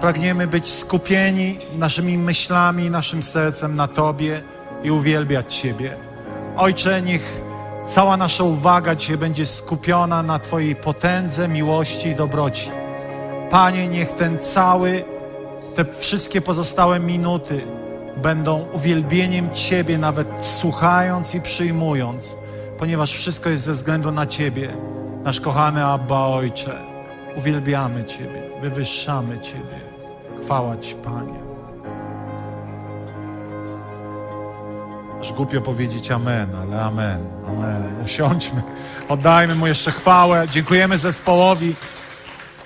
pragniemy być skupieni naszymi myślami, naszym sercem na Tobie i uwielbiać Ciebie. Ojcze, niech cała nasza uwaga będzie skupiona na Twojej potędze, miłości i dobroci. Panie, niech ten cały, te wszystkie pozostałe minuty będą uwielbieniem Ciebie, nawet słuchając i przyjmując, ponieważ wszystko jest ze względu na Ciebie, nasz kochany Abba Ojcze. Uwielbiamy Ciebie, wywyższamy Ciebie. Chwała Ci, Panie. Aż głupio powiedzieć amen, ale amen, amen. Usiądźmy, oddajmy Mu jeszcze chwałę. Dziękujemy zespołowi.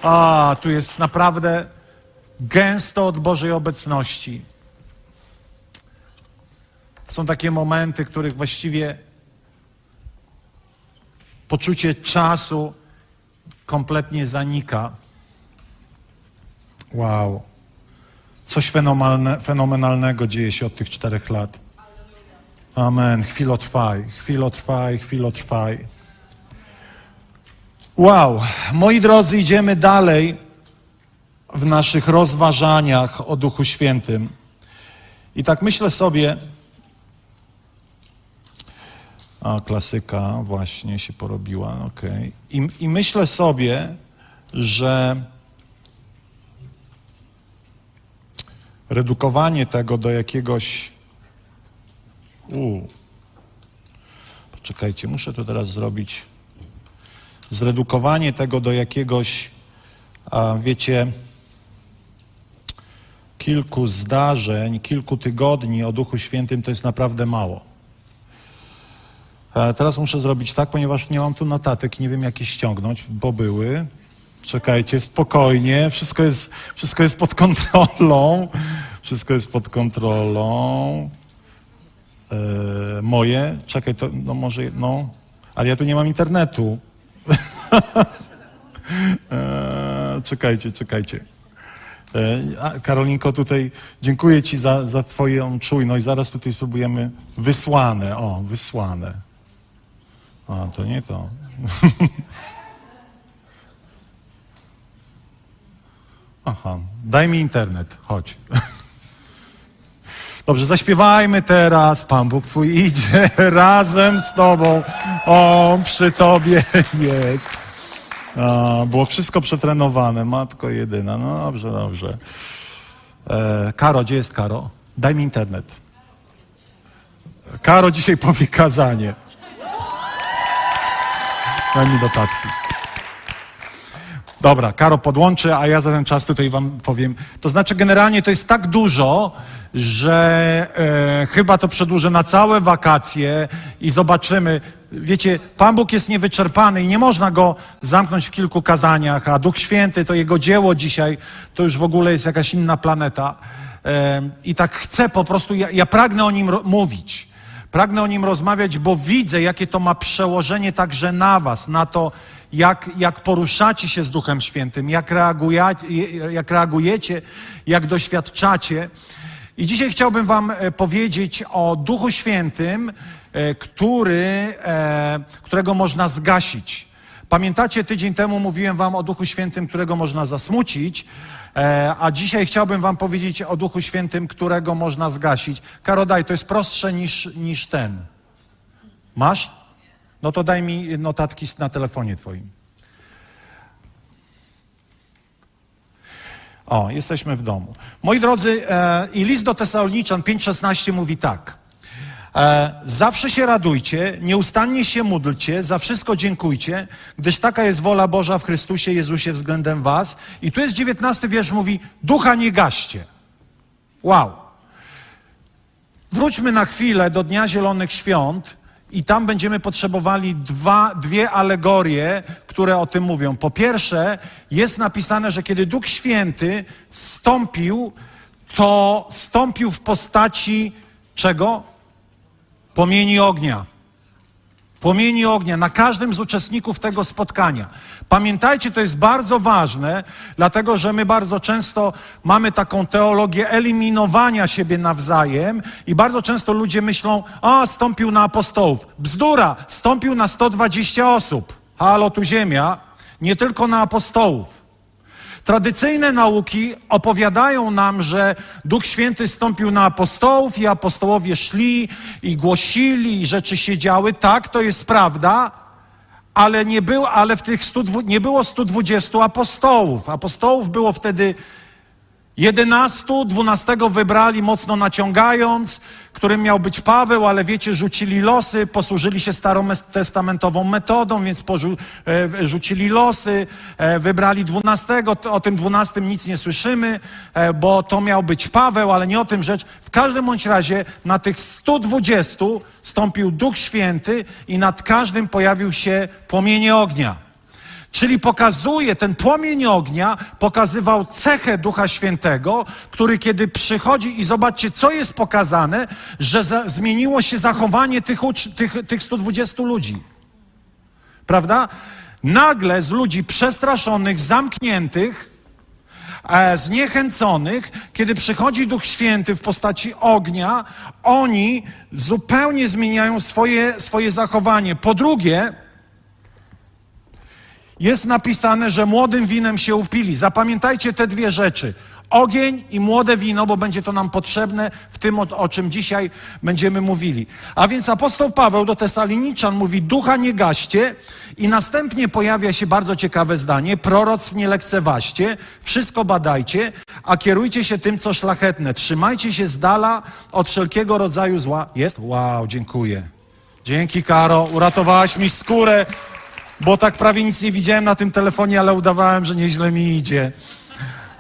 A, tu jest naprawdę gęsto od Bożej obecności. Są takie momenty, których właściwie poczucie czasu kompletnie zanika. Wow. Coś fenomenalne, fenomenalnego dzieje się od tych czterech lat. Amen. Chwilotrwaj, chwilotrwaj, chwilotrwaj. Wow. Moi drodzy, idziemy dalej w naszych rozważaniach o Duchu Świętym. I tak myślę sobie, a klasyka właśnie się porobiła. Okay. I, I myślę sobie, że redukowanie tego do jakiegoś. U. Poczekajcie, muszę to teraz zrobić. Zredukowanie tego do jakiegoś, a wiecie, kilku zdarzeń, kilku tygodni o Duchu Świętym to jest naprawdę mało. A teraz muszę zrobić tak, ponieważ nie mam tu notatek, nie wiem jak je ściągnąć, bo były. Czekajcie, spokojnie, wszystko jest, wszystko jest pod kontrolą. Wszystko jest pod kontrolą. E, moje, czekaj, to no może, no, ale ja tu nie mam internetu. e, czekajcie, czekajcie. E, Karolinko, tutaj dziękuję Ci za, za Twoją czujność. Zaraz tutaj spróbujemy. Wysłane, o, wysłane. A, to nie to. Aha, daj mi internet, chodź. Dobrze, zaśpiewajmy teraz. Pan Bóg Twój idzie razem z Tobą. On przy Tobie jest. A, było wszystko przetrenowane. Matko jedyna. No dobrze, dobrze. E, Karo, gdzie jest Karo? Daj mi internet. Karo dzisiaj powie kazanie. Daj mi notatki. Dobra, Karo podłączy, a ja za ten czas tutaj wam powiem. To znaczy, generalnie to jest tak dużo, że e, chyba to przedłużę na całe wakacje i zobaczymy. Wiecie, Pan Bóg jest niewyczerpany i nie można go zamknąć w kilku kazaniach, a Duch Święty to jego dzieło dzisiaj, to już w ogóle jest jakaś inna planeta. E, I tak chcę po prostu, ja, ja pragnę o nim mówić. Pragnę o nim rozmawiać, bo widzę, jakie to ma przełożenie także na Was, na to, jak, jak poruszacie się z Duchem Świętym, jak, jak reagujecie, jak doświadczacie. I dzisiaj chciałbym Wam e, powiedzieć o Duchu Świętym, e, który, e, którego można zgasić. Pamiętacie, tydzień temu mówiłem Wam o Duchu Świętym, którego można zasmucić, a dzisiaj chciałbym Wam powiedzieć o Duchu Świętym, którego można zgasić. Karodaj, to jest prostsze niż, niż ten. Masz? No to daj mi notatki na telefonie Twoim. O, jesteśmy w domu. Moi drodzy, e, i list do Tesaloniczan 5,16 mówi tak. E, zawsze się radujcie, nieustannie się módlcie, za wszystko dziękujcie, gdyż taka jest wola Boża w Chrystusie Jezusie względem was. I tu jest dziewiętnasty wiersz, mówi, ducha nie gaście. Wow. Wróćmy na chwilę do Dnia Zielonych Świąt I tam będziemy potrzebowali dwa, dwie alegorie, które o tym mówią. Po pierwsze, jest napisane, że kiedy Duch Święty stąpił, to stąpił w postaci czego? Płomieni ognia. Płomieni ognia na każdym z uczestników tego spotkania. Pamiętajcie, to jest bardzo ważne, dlatego że my bardzo często mamy taką teologię eliminowania siebie nawzajem i bardzo często ludzie myślą, a stąpił na apostołów. Bzdura, stąpił na 120 osób. Halo, tu ziemia, nie tylko na apostołów. Tradycyjne nauki opowiadają nam, że Duch Święty stąpił na apostołów i apostołowie szli i głosili i rzeczy się działy. Tak, to jest prawda, ale nie, był, ale w tych 100, nie było 120 apostołów. Apostołów było wtedy 11, 12 wybrali mocno naciągając, którym miał być Paweł, ale wiecie, rzucili losy, posłużyli się starotestamentową metodą, więc porzu, e, rzucili losy, e, wybrali 12, o tym 12 nic nie słyszymy, e, bo to miał być Paweł, ale nie o tym rzecz. W każdym bądź razie na tych 120 stąpił Duch Święty i nad każdym pojawił się płomienie ognia. Czyli pokazuje, ten płomień ognia pokazywał cechę Ducha Świętego, który kiedy przychodzi i zobaczcie, co jest pokazane, że za, zmieniło się zachowanie tych, tych, tych 120 ludzi. Prawda? Nagle z ludzi przestraszonych, zamkniętych, e, zniechęconych, kiedy przychodzi Duch Święty w postaci ognia, oni zupełnie zmieniają swoje, swoje zachowanie. Po drugie, jest napisane, że młodym winem się upili. Zapamiętajcie te dwie rzeczy. Ogień i młode wino, bo będzie to nam potrzebne w tym, o, o, czym dzisiaj będziemy mówili. A więc apostoł Paweł do Tesaliniczan mówi, ducha nie gaście i następnie pojawia się bardzo ciekawe zdanie, proroctw nie lekcewaście, wszystko badajcie, a kierujcie się tym, co szlachetne. Trzymajcie się z dala od wszelkiego rodzaju zła. Jest? Wow, dziękuję. Dzięki, Karo, uratowałaś mi skórę bo tak prawie nic nie widziałem na tym telefonie, ale udawałem, że nieźle mi idzie.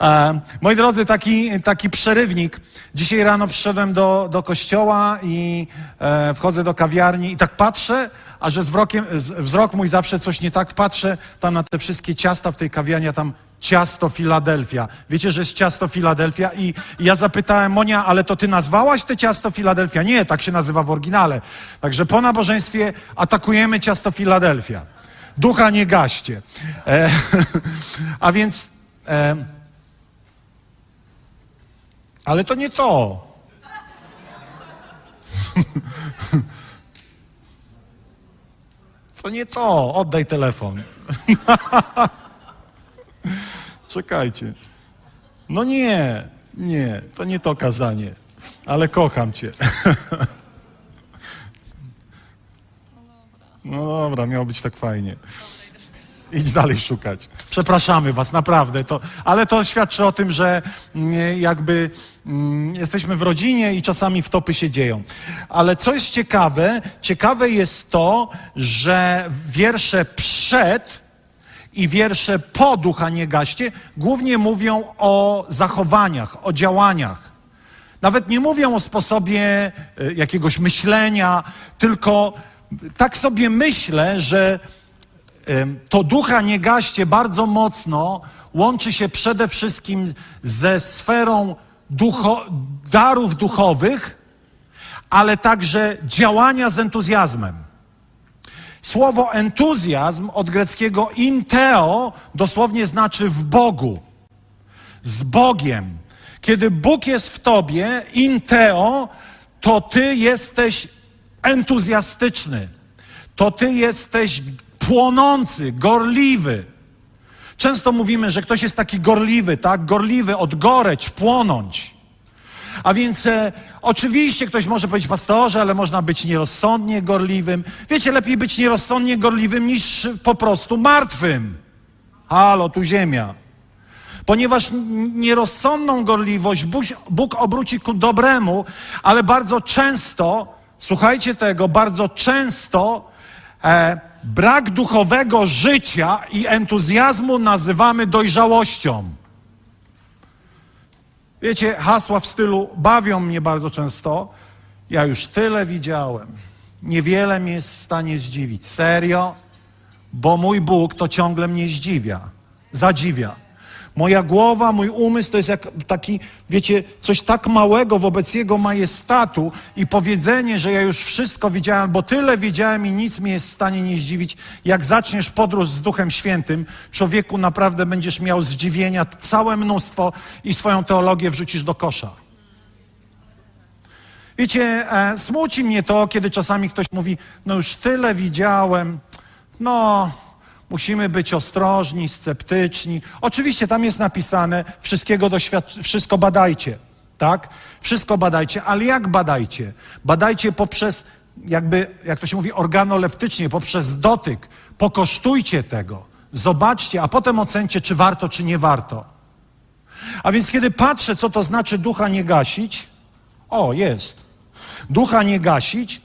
E, moi drodzy, taki, taki przerywnik. Dzisiaj rano przyszedłem do, do kościoła i e, wchodzę do kawiarni i tak patrzę, a że wzrokiem, wzrok mój zawsze coś nie tak patrzę tam na te wszystkie ciasta w tej kawiarni, a tam ciasto Filadelfia. Wiecie, że jest ciasto Filadelfia? I, I ja zapytałem Monia, ale to ty nazwałaś te ciasto Filadelfia? Nie, tak się nazywa w oryginale. Także po nabożeństwie atakujemy ciasto Filadelfia. Ducha nie gaście. E, a więc. E, ale to nie to. To nie to. Oddaj telefon. Czekajcie. No nie, nie, to nie to kazanie. Ale kocham cię. No dobra, miało być tak fajnie. Idź dalej szukać. Przepraszamy was, naprawdę. To, ale to świadczy o tym, że mm, jakby mm, jesteśmy w rodzinie i czasami wtopy się dzieją. Ale co jest ciekawe, ciekawe jest to, że wiersze przed i wiersze po ducha nie gaście głównie mówią o zachowaniach, o działaniach. Nawet nie mówią o sposobie y, jakiegoś myślenia, tylko tak sobie myślę, że to ducha nie gaście bardzo mocno łączy się przede wszystkim ze sferą ducho, darów duchowych, ale także działania z entuzjazmem. Słowo entuzjazm od greckiego inteo dosłownie znaczy w Bogu, z Bogiem. Kiedy Bóg jest w tobie, inteo, to ty jesteś entuzjastyczny, to ty jesteś płonący, gorliwy. Często mówimy, że ktoś jest taki gorliwy, tak? Gorliwy, odgoreć, płonąć. A więc e, oczywiście ktoś może powiedzieć, pastorze, ale można być nierozsądnie gorliwym. Wiecie, lepiej być nierozsądnie gorliwym niż po prostu martwym. Halo, tu ziemia. Ponieważ nierozsądną gorliwość Bóg, Bóg obróci ku dobremu, ale bardzo często słuchajcie tego, bardzo często e, brak duchowego życia i entuzjazmu nazywamy dojrzałością. Wiecie, hasła w stylu bawią mnie bardzo często. Ja już tyle widziałem. niewiele mnie jest w stanie zdziwić. Serio? Bo mój Bóg to ciągle mnie zdziwia, zadziwia. Moja głowa, mój umysł to jest jak taki, wiecie, coś tak małego wobec Jego majestatu i powiedzenie, że ja już wszystko widziałem, bo tyle wiedziałem i nic mnie jest w stanie nie zdziwić. Jak zaczniesz podróż z Duchem Świętym, człowieku naprawdę będziesz miał zdziwienia całe mnóstwo i swoją teologię wrzucisz do kosza. Wiecie, e, smuci mnie to, kiedy czasami ktoś mówi, no już tyle widziałem, no musimy być ostrożni, sceptyczni. Oczywiście tam jest napisane, wszystkiego doświadcz- wszystko badajcie, tak? Wszystko badajcie, ale jak badajcie? Badajcie poprzez, jakby, jak to się mówi, organoleptycznie, poprzez dotyk. Pokosztujcie tego, zobaczcie, a potem ocencie, czy warto, czy nie warto. A więc kiedy patrzę, co to znaczy ducha nie gasić, o, jest. Ducha nie gasić,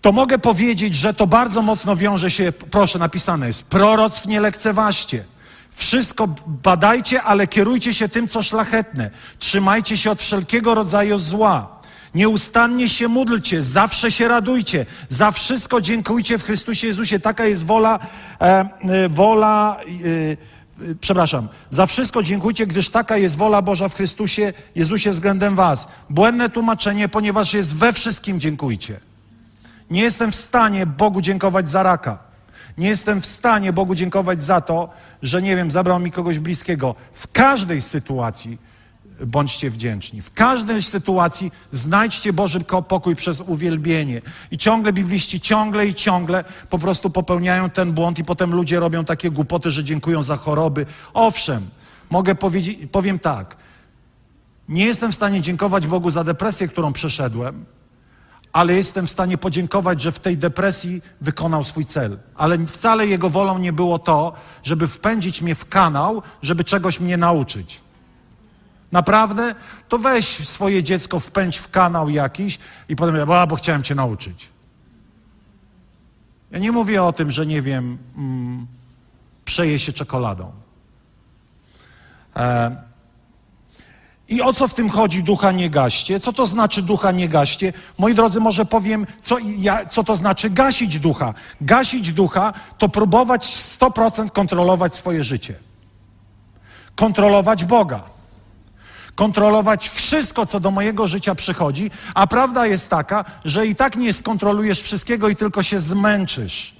to mogę powiedzieć, że to bardzo mocno wiąże się, proszę, napisane jest, proroctw nie lekceważcie. Wszystko badajcie, ale kierujcie się tym, co szlachetne. Trzymajcie się od wszelkiego rodzaju zła. Nieustannie się módlcie, zawsze się radujcie, za wszystko dziękujcie w Chrystusie Jezusie. Taka jest wola, e, e, wola, e, e, przepraszam, za wszystko dziękujcie, gdyż taka jest wola Boża w Chrystusie Jezusie względem was. Błędne tłumaczenie, ponieważ jest we wszystkim dziękujcie. Nie jestem w stanie Bogu dziękować za raka. Nie jestem w stanie Bogu dziękować za to, że nie wiem, zabrał mi kogoś bliskiego. W każdej sytuacji bądźcie wdzięczni. W każdej sytuacji znajdźcie Boży pokój przez uwielbienie. I ciągle bibliści, ciągle i ciągle po prostu popełniają ten błąd i potem ludzie robią takie głupoty, że dziękują za choroby. Owszem, mogę powiedzieć, powiem tak. Nie jestem w stanie dziękować Bogu za depresję, którą przeszedłem, ale jestem w stanie podziękować, że w tej depresji wykonał swój cel. Ale wcale jego wolą nie było to, żeby wpędzić mnie w kanał, żeby czegoś mnie nauczyć. Naprawdę? To weź swoje dziecko, wpędź w kanał jakiś i potem, a, bo chciałem cię nauczyć. Ja nie mówię o tym, że nie wiem, mm, przeje się czekoladą. E, i o co w tym chodzi ducha nie gaście? Co to znaczy ducha nie gaście? Moi drodzy, może powiem, co, ja, co to znaczy gasić ducha. Gasić ducha to próbować 100% kontrolować swoje życie. Kontrolować Boga. Kontrolować wszystko, co do mojego życia przychodzi, a prawda jest taka, że i tak nie skontrolujesz wszystkiego i tylko się zmęczysz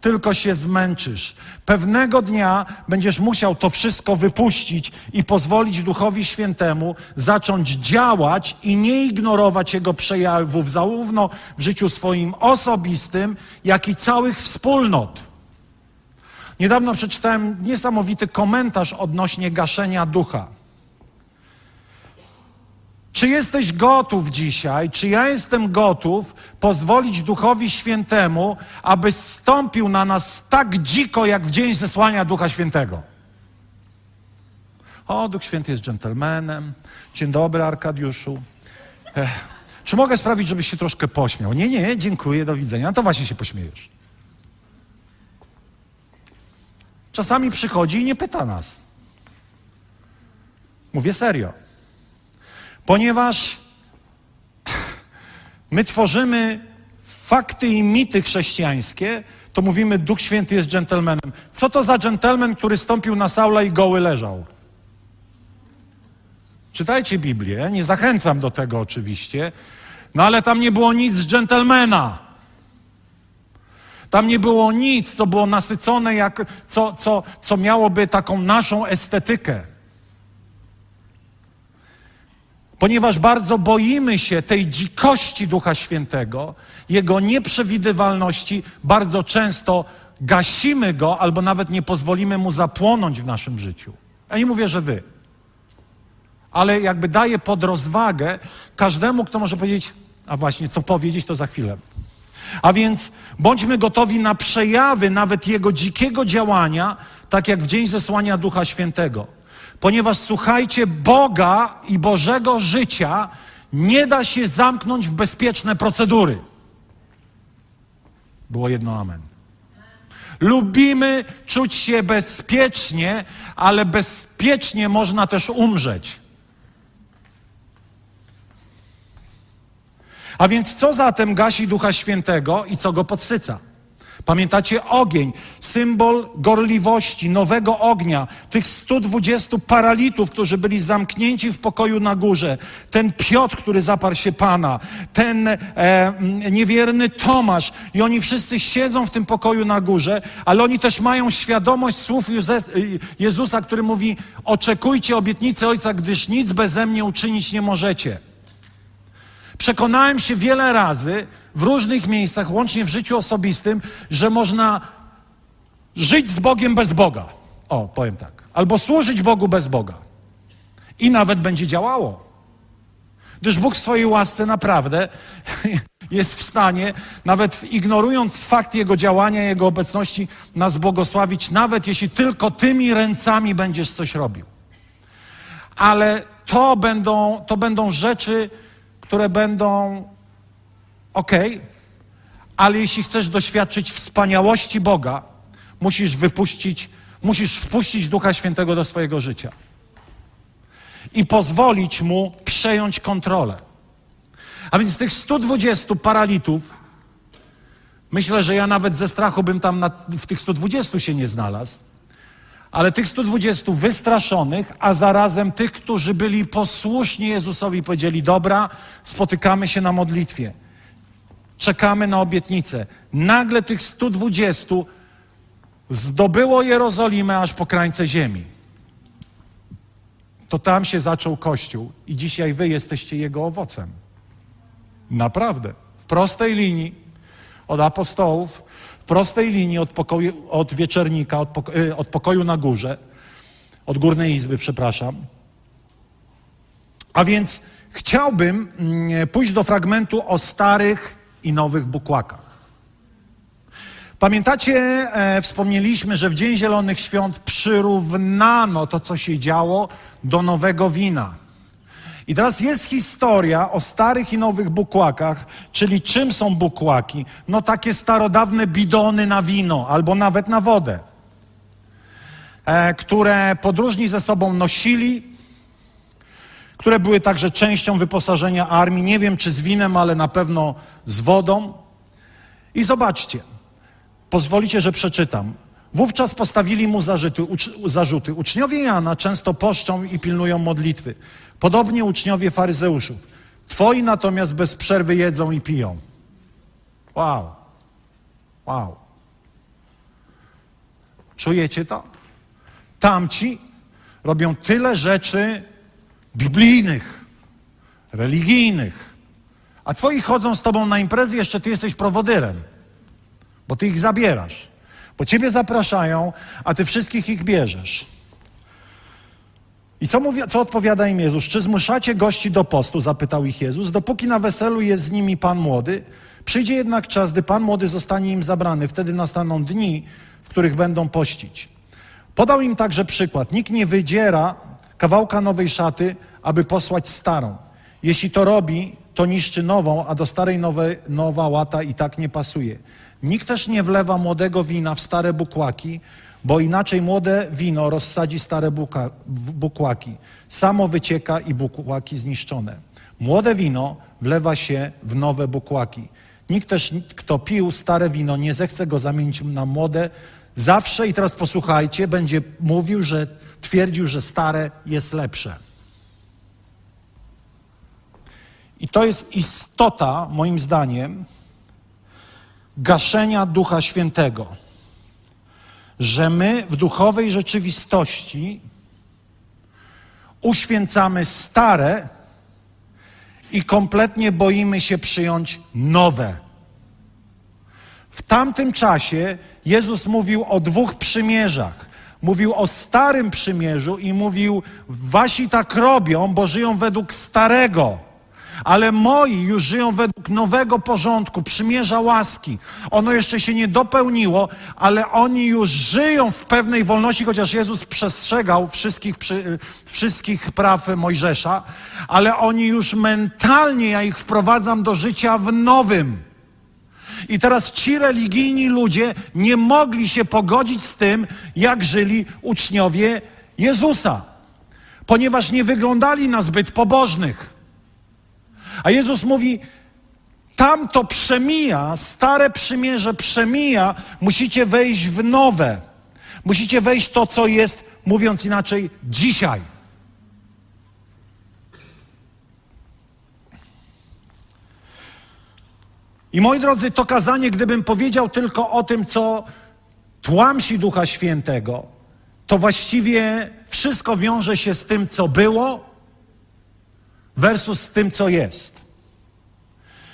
tylko się zmęczysz. Pewnego dnia będziesz musiał to wszystko wypuścić i pozwolić Duchowi Świętemu zacząć działać i nie ignorować Jego przejawów, zarówno w życiu swoim osobistym, jak i całych wspólnot. Niedawno przeczytałem niesamowity komentarz odnośnie gaszenia ducha. Czy jesteś gotów dzisiaj, czy ja jestem gotów pozwolić Duchowi Świętemu, aby stąpił na nas tak dziko, jak w dzień zesłania Ducha Świętego? O, Duch Święty jest dżentelmenem. Dzień dobry, Arkadiuszu. Ech. Czy mogę sprawić, żebyś się troszkę pośmiał? Nie, nie, dziękuję, do widzenia. No to właśnie się pośmiejesz. Czasami przychodzi i nie pyta nas. Mówię serio. Ponieważ my tworzymy fakty i mity chrześcijańskie, to mówimy, Duch Święty jest dżentelmenem. Co to za dżentelmen, który stąpił na Saula i goły leżał? Czytajcie Biblię, nie zachęcam do tego oczywiście, no ale tam nie było nic z dżentelmena. Tam nie było nic, co było nasycone, jak, co, co, co miałoby taką naszą estetykę. Ponieważ bardzo boimy się tej dzikości Ducha Świętego, jego nieprzewidywalności, bardzo często gasimy go albo nawet nie pozwolimy mu zapłonąć w naszym życiu. Ja nie mówię, że wy. Ale jakby daję pod rozwagę każdemu, kto może powiedzieć, a właśnie, co powiedzieć, to za chwilę. A więc bądźmy gotowi na przejawy nawet jego dzikiego działania, tak jak w dzień zesłania Ducha Świętego. Ponieważ słuchajcie, Boga i Bożego życia nie da się zamknąć w bezpieczne procedury. Było jedno amen. Lubimy czuć się bezpiecznie, ale bezpiecznie można też umrzeć. A więc co zatem gasi Ducha Świętego i co go podsyca? Pamiętacie ogień, symbol gorliwości, nowego ognia, tych 120 paralitów, którzy byli zamknięci w pokoju na górze, ten Piotr, który zaparł się Pana, ten e, niewierny Tomasz. I oni wszyscy siedzą w tym pokoju na górze, ale oni też mają świadomość słów Jezusa, który mówi, oczekujcie obietnicy Ojca, gdyż nic beze mnie uczynić nie możecie. Przekonałem się wiele razy w różnych miejscach, łącznie w życiu osobistym, że można żyć z Bogiem bez Boga. O, powiem tak. Albo służyć Bogu bez Boga. I nawet będzie działało. Gdyż Bóg w swojej łasce naprawdę jest w stanie, nawet ignorując fakt Jego działania, Jego obecności, nas błogosławić, nawet jeśli tylko tymi ręcami będziesz coś robił. Ale to będą, to będą rzeczy, które będą ok, ale jeśli chcesz doświadczyć wspaniałości Boga, musisz wypuścić, musisz wpuścić Ducha Świętego do swojego życia i pozwolić mu przejąć kontrolę. A więc z tych 120 paralitów, myślę, że ja nawet ze strachu bym tam na, w tych 120 się nie znalazł, ale tych 120 wystraszonych, a zarazem tych, którzy byli posłuszni Jezusowi, powiedzieli: Dobra, spotykamy się na modlitwie, czekamy na obietnicę. Nagle tych 120 zdobyło Jerozolimę aż po krańce ziemi. To tam się zaczął Kościół i dzisiaj wy jesteście jego owocem. Naprawdę. W prostej linii od apostołów prostej linii od, pokoju, od wieczernika, od, poko y, od pokoju na górze, od górnej izby, przepraszam. A więc chciałbym mm, pójść do fragmentu o starych i nowych bukłakach. Pamiętacie, e, wspomnieliśmy, że w Dzień Zielonych Świąt przyrównano to, co się działo, do nowego wina. I teraz jest historia o starych i nowych bukłakach, czyli czym są bukłaki? No takie starodawne bidony na wino albo nawet na wodę, e, które podróżni ze sobą nosili, które były także częścią wyposażenia armii. Nie wiem czy z winem, ale na pewno z wodą. I zobaczcie, pozwolicie, że przeczytam. Wówczas postawili mu zarzuty, ucz, zarzuty. Uczniowie Jana często poszczą i pilnują modlitwy. Podobnie uczniowie faryzeuszów. Twoi natomiast bez przerwy jedzą i piją. Wow. Wow. Czujecie to? Tamci robią tyle rzeczy biblijnych, religijnych, a twoi chodzą z tobą na imprezy, jeszcze ty jesteś prowodyrem, bo ty ich zabierasz. Bo ciebie zapraszają, a ty wszystkich ich bierzesz. I co, mówi, co odpowiada im Jezus? Czy zmuszacie gości do postu? Zapytał ich Jezus. Dopóki na weselu jest z nimi Pan młody, przyjdzie jednak czas, gdy Pan młody zostanie im zabrany. Wtedy nastaną dni, w których będą pościć. Podał im także przykład. Nikt nie wydziera kawałka nowej szaty, aby posłać starą. Jeśli to robi, to niszczy nową, a do starej nowe, nowa łata i tak nie pasuje. Nikt też nie wlewa młodego wina w stare bukłaki, bo inaczej młode wino rozsadzi stare buka, bukłaki. Samo wycieka i bukłaki zniszczone. Młode wino wlewa się w nowe bukłaki. Nikt też, kto pił stare wino, nie zechce go zamienić na młode. Zawsze, i teraz posłuchajcie, będzie mówił, że twierdził, że stare jest lepsze. I to jest istota, moim zdaniem, gaszenia Ducha Świętego że my w duchowej rzeczywistości uświęcamy stare i kompletnie boimy się przyjąć nowe. W tamtym czasie Jezus mówił o dwóch przymierzach. Mówił o starym przymierzu i mówił: Wasi tak robią, bo żyją według starego ale moi już żyją według nowego porządku, przymierza łaski. Ono jeszcze się nie dopełniło, ale oni już żyją w pewnej wolności, chociaż Jezus przestrzegał wszystkich, wszystkich praw Mojżesza, ale oni już mentalnie, ja ich wprowadzam do życia w nowym. I teraz ci religijni ludzie nie mogli się pogodzić z tym, jak żyli uczniowie Jezusa, ponieważ nie wyglądali na zbyt pobożnych. A Jezus mówi: Tam to przemija, stare przymierze przemija, musicie wejść w nowe. Musicie wejść to, co jest, mówiąc inaczej, dzisiaj. I moi drodzy, to kazanie, gdybym powiedział tylko o tym, co tłamsi Ducha Świętego, to właściwie wszystko wiąże się z tym, co było, versus z tym, co jest.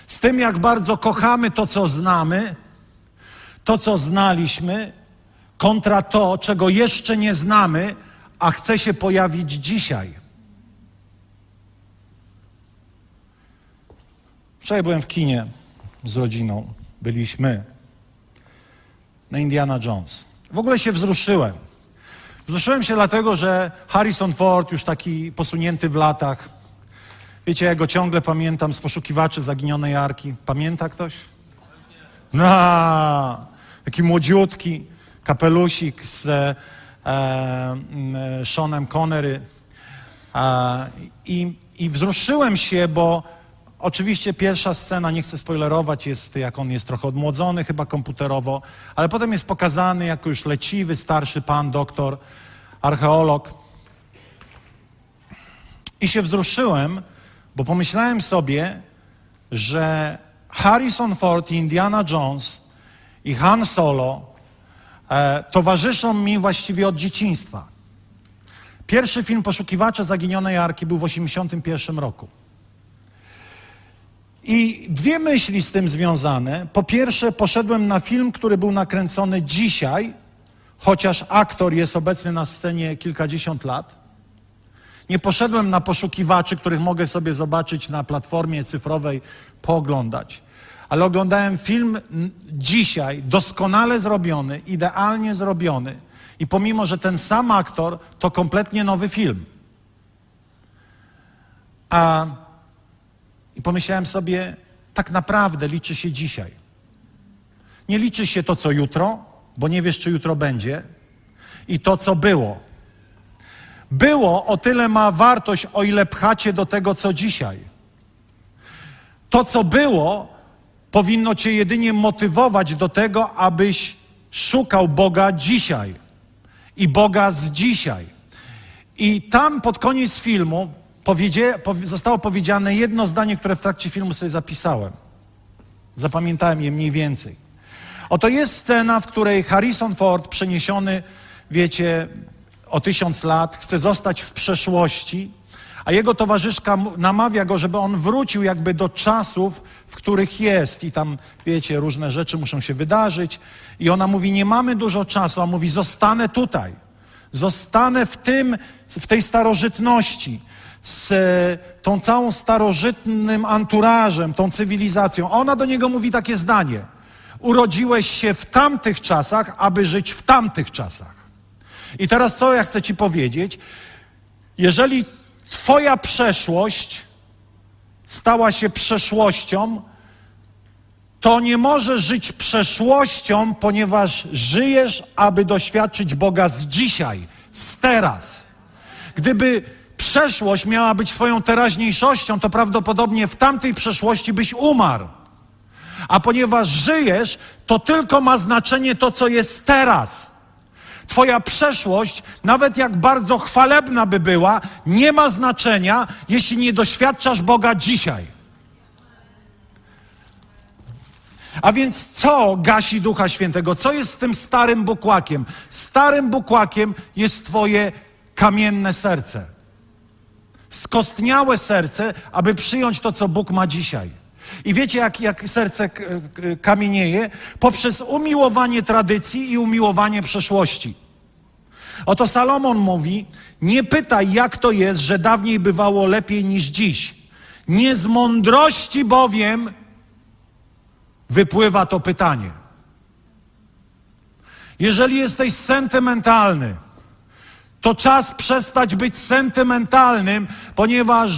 Z tym, jak bardzo kochamy to, co znamy, to, co znaliśmy, kontra to, czego jeszcze nie znamy, a chce się pojawić dzisiaj. Wczoraj byłem w kinie z rodziną, byliśmy na Indiana Jones. W ogóle się wzruszyłem. Wzruszyłem się dlatego, że Harrison Ford, już taki posunięty w latach, wiecie, ja go ciągle pamiętam z poszukiwaczy zaginionej arki. Pamięta ktoś? No, taki młodziutki, kapelusik z e, e, Seanem Connery. E, i, I wzruszyłem się, bo Oczywiście pierwsza scena, nie chcę spoilerować, jest jak on jest trochę odmłodzony, chyba komputerowo, ale potem jest pokazany jako już leciwy, starszy pan, doktor, archeolog. I się wzruszyłem, bo pomyślałem sobie, że Harrison Ford, Indiana Jones i Han Solo e, towarzyszą mi właściwie od dzieciństwa. Pierwszy film Poszukiwacze Zaginionej Arki był w 1981 roku. I dwie myśli z tym związane. Po pierwsze, poszedłem na film, który był nakręcony dzisiaj, chociaż aktor jest obecny na scenie kilkadziesiąt lat. Nie poszedłem na poszukiwaczy, których mogę sobie zobaczyć na platformie cyfrowej, pooglądać. Ale oglądałem film dzisiaj, doskonale zrobiony, idealnie zrobiony. I pomimo, że ten sam aktor, to kompletnie nowy film. A i pomyślałem sobie, tak naprawdę liczy się dzisiaj. Nie liczy się to, co jutro, bo nie wiesz, czy jutro będzie, i to, co było. Było o tyle ma wartość, o ile pchacie do tego, co dzisiaj. To, co było, powinno cię jedynie motywować do tego, abyś szukał Boga dzisiaj i Boga z dzisiaj. I tam pod koniec filmu powiedzie, zostało powiedziane jedno zdanie, które w trakcie filmu sobie zapisałem. Zapamiętałem je mniej więcej. Oto jest scena, w której Harrison Ford, przeniesiony, wiecie, o tysiąc lat, chce zostać w przeszłości, a jego towarzyszka namawia go, żeby on wrócił jakby do czasów, w których jest. I tam, wiecie, różne rzeczy muszą się wydarzyć. I ona mówi, nie mamy dużo czasu, a mówi, zostanę tutaj. Zostanę w tym, w tej starożytności z tą całą starożytnym anturażem, tą cywilizacją. Ona do niego mówi takie zdanie. Urodziłeś się w tamtych czasach, aby żyć w tamtych czasach. I teraz co ja chcę ci powiedzieć? Jeżeli twoja przeszłość stała się przeszłością, to nie możesz żyć przeszłością, ponieważ żyjesz, aby doświadczyć Boga z dzisiaj, z teraz. Gdyby przeszłość miała być Twoją teraźniejszością, to prawdopodobnie w tamtej przeszłości byś umarł. A ponieważ żyjesz, to tylko ma znaczenie to, co jest teraz. Twoja przeszłość, nawet jak bardzo chwalebna by była, nie ma znaczenia, jeśli nie doświadczasz Boga dzisiaj. A więc co gasi Ducha Świętego? Co jest z tym starym bukłakiem? Starym bukłakiem jest Twoje kamienne serce skostniałe serce, aby przyjąć to, co Bóg ma dzisiaj. I wiecie, jak, jak serce kamienieje? Poprzez umiłowanie tradycji i umiłowanie przeszłości. Oto Salomon mówi: Nie pytaj, jak to jest, że dawniej bywało lepiej niż dziś. Nie z mądrości bowiem wypływa to pytanie. Jeżeli jesteś sentymentalny, to czas przestać być sentymentalnym, ponieważ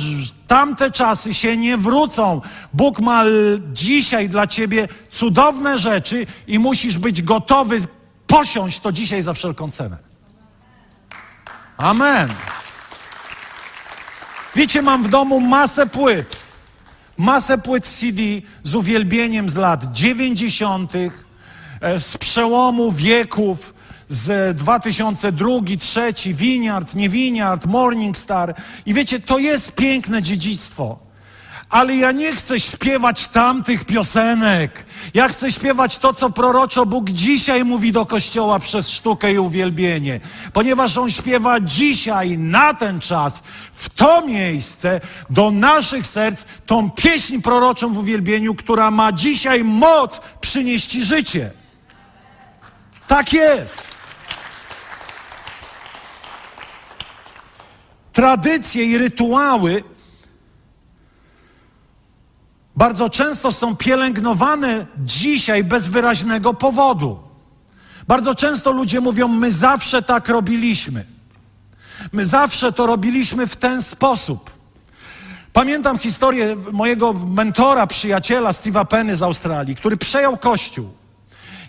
tamte czasy się nie wrócą. Bóg ma dzisiaj dla ciebie cudowne rzeczy i musisz być gotowy posiąść to dzisiaj za wszelką cenę. Amen. Wiecie, mam w domu masę płyt. masę płyt CD z uwielbieniem z lat 90., e, z przełomu wieków, z 2002, 2003, Winiard, nie Winiard, Morning Star. I wiecie, to jest piękne dziedzictwo. Ale ja nie chcę śpiewać tamtych piosenek. Ja chcę śpiewać to, co proroczo Bóg dzisiaj mówi do Kościoła przez sztukę i uwielbienie. Ponieważ On śpiewa dzisiaj, na ten czas, w to miejsce, do naszych serc, tą pieśń proroczą w uwielbieniu, która ma dzisiaj moc przynieść Ci życie. Tak jest. Tradycje i rytuały bardzo często są pielęgnowane dzisiaj bez wyraźnego powodu. Bardzo często ludzie mówią: My zawsze tak robiliśmy. My zawsze to robiliśmy w ten sposób. Pamiętam historię mojego mentora, przyjaciela Steve'a Penny z Australii, który przejął kościół.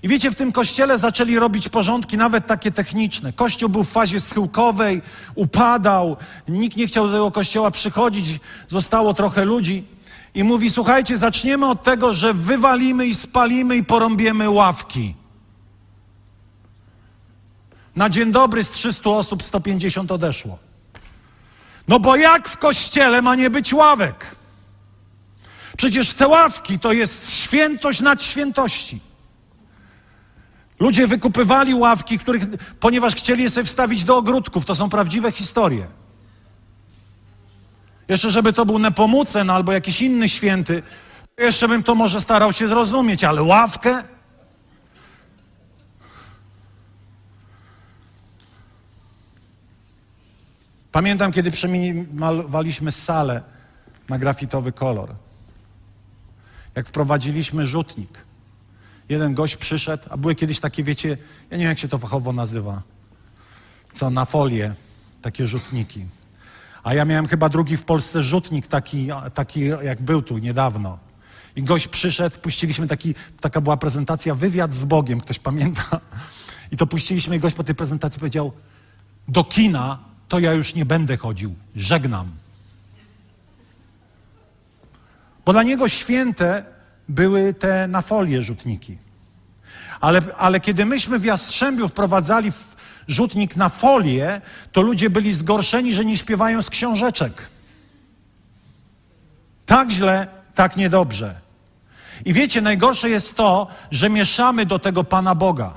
Wiecie, w tym kościele zaczęli robić porządki, nawet takie techniczne. Kościół był w fazie schyłkowej, upadał, nikt nie chciał do tego kościoła przychodzić, zostało trochę ludzi. I mówi: Słuchajcie, zaczniemy od tego, że wywalimy i spalimy i porąbiemy ławki. Na dzień dobry z 300 osób 150 odeszło. No bo jak w kościele ma nie być ławek? Przecież te ławki to jest świętość nad świętości. Ludzie wykupywali ławki, których, ponieważ chcieli je sobie wstawić do ogródków. To są prawdziwe historie. Jeszcze, żeby to był Nepomucen albo jakiś inny święty, jeszcze bym to może starał się zrozumieć, ale ławkę? Pamiętam, kiedy przemalowaliśmy salę na grafitowy kolor. Jak wprowadziliśmy rzutnik. Jeden gość przyszedł, a były kiedyś takie, wiecie, ja nie wiem, jak się to fachowo nazywa, co na folię, takie rzutniki. A ja miałem chyba drugi w Polsce rzutnik taki, taki jak był tu niedawno. I gość przyszedł, puściliśmy taki, taka była prezentacja, wywiad z Bogiem, ktoś pamięta? I to puściliśmy i gość po tej prezentacji powiedział, do kina to ja już nie będę chodził, żegnam. Bo dla niego święte były te na folię rzutniki. Ale, ale kiedy myśmy w Jastrzębiu wprowadzali rzutnik na folię, to ludzie byli zgorszeni, że nie śpiewają z książeczek. Tak źle, tak niedobrze. I wiecie, najgorsze jest to, że mieszamy do tego Pana Boga.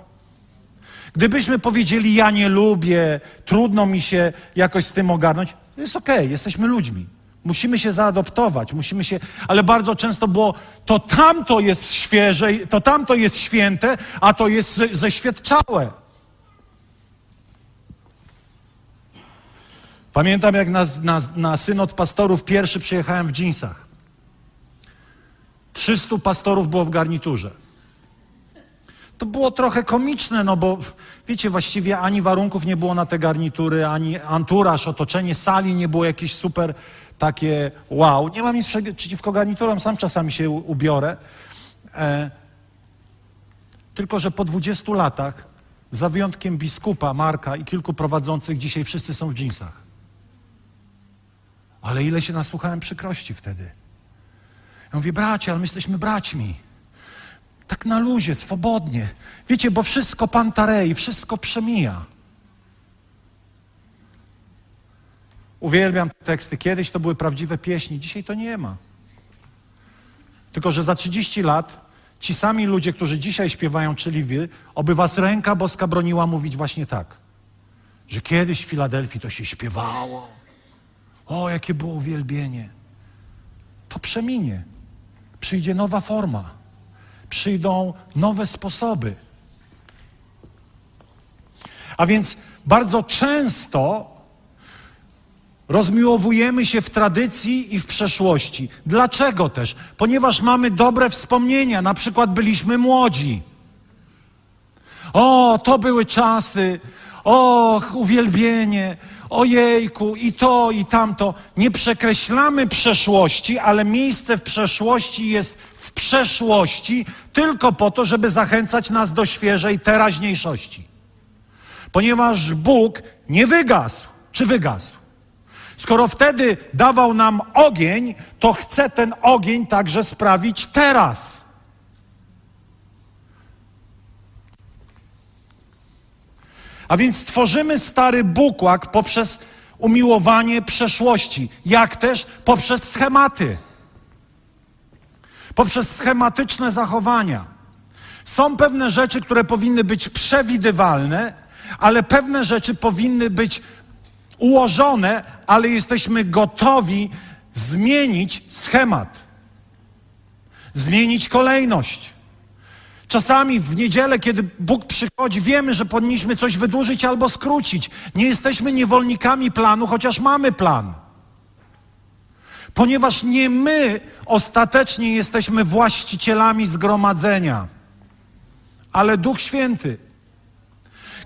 Gdybyśmy powiedzieli, ja nie lubię, trudno mi się jakoś z tym ogarnąć, jest okej, okay, jesteśmy ludźmi. Musimy się zaadoptować, musimy się, ale bardzo często było, to tamto jest świeże, to tamto jest święte, a to jest zeświadczałe. Pamiętam, jak na, na, na synod pastorów pierwszy przyjechałem w dżinsach. 300 pastorów było w garniturze. To było trochę komiczne, no bo wiecie, właściwie ani warunków nie było na te garnitury, ani anturaż, otoczenie sali nie było jakieś super takie wow. Nie mam nic przeciwko garniturom, sam czasami się ubiorę. E, tylko, że po 20 latach, za wyjątkiem biskupa Marka i kilku prowadzących, dzisiaj wszyscy są w dżinsach. Ale ile się nasłuchałem przykrości wtedy. Ja mówię, bracia, ale my jesteśmy braćmi. Tak na luzie, swobodnie. Wiecie, bo wszystko pantarei, wszystko przemija. Uwielbiam te teksty. Kiedyś to były prawdziwe pieśni, dzisiaj to nie ma. Tylko, że za 30 lat ci sami ludzie, którzy dzisiaj śpiewają, czyli wy, oby was ręka boska broniła mówić właśnie tak. Że kiedyś w Filadelfii to się śpiewało. O, jakie było uwielbienie. To przeminie. Przyjdzie nowa forma. Przyjdą nowe sposoby. A więc bardzo często Rozmiłowujemy się w tradycji i w przeszłości. Dlaczego też? Ponieważ mamy dobre wspomnienia, na przykład byliśmy młodzi. O, to były czasy, och, uwielbienie, ojejku, i to, i tamto. Nie przekreślamy przeszłości, ale miejsce w przeszłości jest w przeszłości tylko po to, żeby zachęcać nas do świeżej teraźniejszości. Ponieważ Bóg nie wygasł. Czy wygasł? Skoro wtedy dawał nam ogień, to chce ten ogień także sprawić teraz. A więc tworzymy stary bukłak poprzez umiłowanie przeszłości, jak też poprzez schematy, poprzez schematyczne zachowania. Są pewne rzeczy, które powinny być przewidywalne, ale pewne rzeczy powinny być ułożone, ale jesteśmy gotowi zmienić schemat, zmienić kolejność. Czasami w niedzielę, kiedy Bóg przychodzi, wiemy, że powinniśmy coś wydłużyć albo skrócić. Nie jesteśmy niewolnikami planu, chociaż mamy plan. Ponieważ nie my ostatecznie jesteśmy właścicielami zgromadzenia, ale Duch Święty.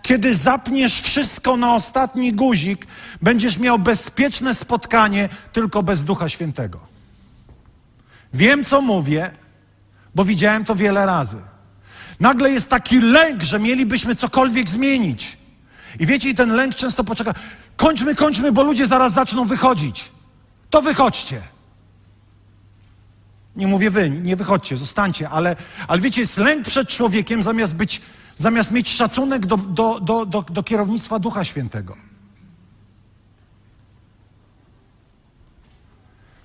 Kiedy zapniesz wszystko na ostatni guzik, będziesz miał bezpieczne spotkanie tylko bez Ducha Świętego. Wiem, co mówię, bo widziałem to wiele razy. Nagle jest taki lęk, że mielibyśmy cokolwiek zmienić. I wiecie, i ten lęk często poczeka. Kończmy, kończmy, bo ludzie zaraz zaczną wychodzić. To wychodźcie. Nie mówię wy, nie wychodźcie, zostańcie, ale, ale wiecie, jest lęk przed człowiekiem zamiast być, zamiast mieć szacunek do, do, do, do, do kierownictwa Ducha Świętego.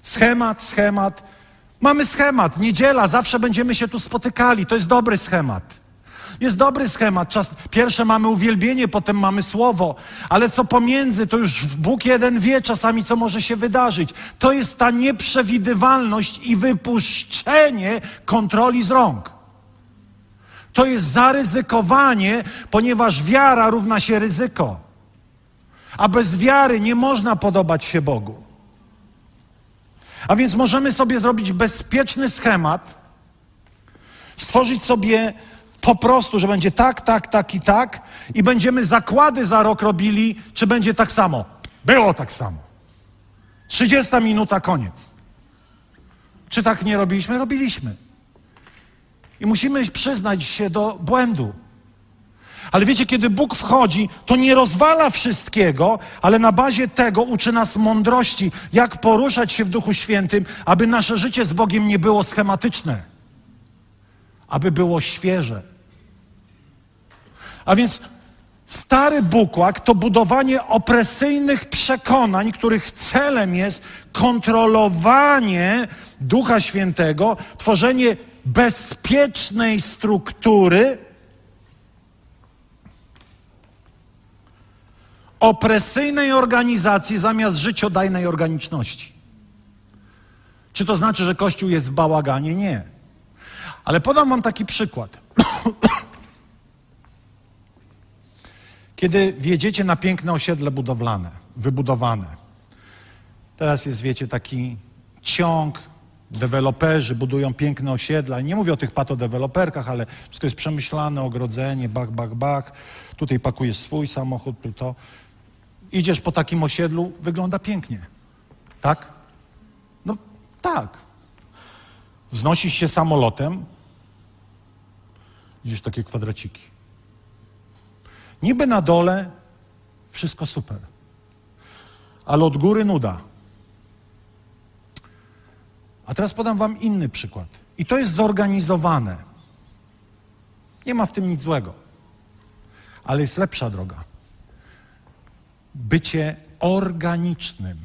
Schemat, schemat. Mamy schemat. Niedziela, zawsze będziemy się tu spotykali. To jest dobry schemat. Jest dobry schemat. Czas, pierwsze mamy uwielbienie, potem mamy słowo, ale co pomiędzy, to już Bóg jeden wie czasami, co może się wydarzyć. To jest ta nieprzewidywalność i wypuszczenie kontroli z rąk. To jest zaryzykowanie, ponieważ wiara równa się ryzyko. A bez wiary nie można podobać się Bogu. A więc możemy sobie zrobić bezpieczny schemat, stworzyć sobie po prostu, że będzie tak, tak, tak i tak, i będziemy zakłady za rok robili, czy będzie tak samo. Było tak samo. 30 minuta, koniec. Czy tak nie robiliśmy? Robiliśmy. I musimy przyznać się do błędu. Ale wiecie, kiedy Bóg wchodzi, to nie rozwala wszystkiego, ale na bazie tego uczy nas mądrości, jak poruszać się w Duchu Świętym, aby nasze życie z Bogiem nie było schematyczne, aby było świeże. A więc stary bukłak to budowanie opresyjnych przekonań, których celem jest kontrolowanie Ducha Świętego, tworzenie bezpiecznej struktury, opresyjnej organizacji zamiast życiodajnej organiczności. Czy to znaczy, że Kościół jest w bałaganie? Nie. Ale podam Wam taki przykład. Kiedy wjedziecie na piękne osiedle budowlane, wybudowane, teraz jest, wiecie, taki ciąg, deweloperzy budują piękne osiedla. Nie mówię o tych patodeweloperkach, ale wszystko jest przemyślane, ogrodzenie, bach, bach, bach. Tutaj pakujesz swój samochód, tu to. Idziesz po takim osiedlu, wygląda pięknie. Tak? No tak. Wznosisz się samolotem, widzisz takie kwadraciki. Niby na dole wszystko super, ale od góry nuda. A teraz podam Wam inny przykład. I to jest zorganizowane. Nie ma w tym nic złego, ale jest lepsza droga bycie organicznym.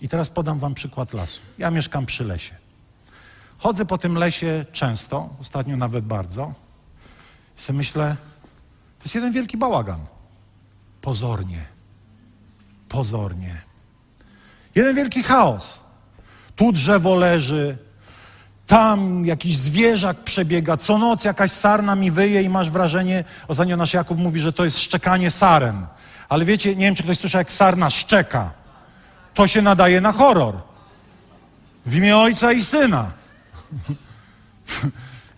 I teraz podam Wam przykład lasu. Ja mieszkam przy lesie. Chodzę po tym lesie często, ostatnio nawet bardzo. I sobie myślę, to jest jeden wielki bałagan. Pozornie. Pozornie. Jeden wielki chaos. Tu drzewo leży, tam jakiś zwierzak przebiega, co noc jakaś sarna mi wyje i masz wrażenie, ostatnio nasz Jakub mówi, że to jest szczekanie saren. Ale wiecie, nie wiem, czy ktoś słyszał, jak sarna szczeka. To się nadaje na horror. W imię Ojca i Syna.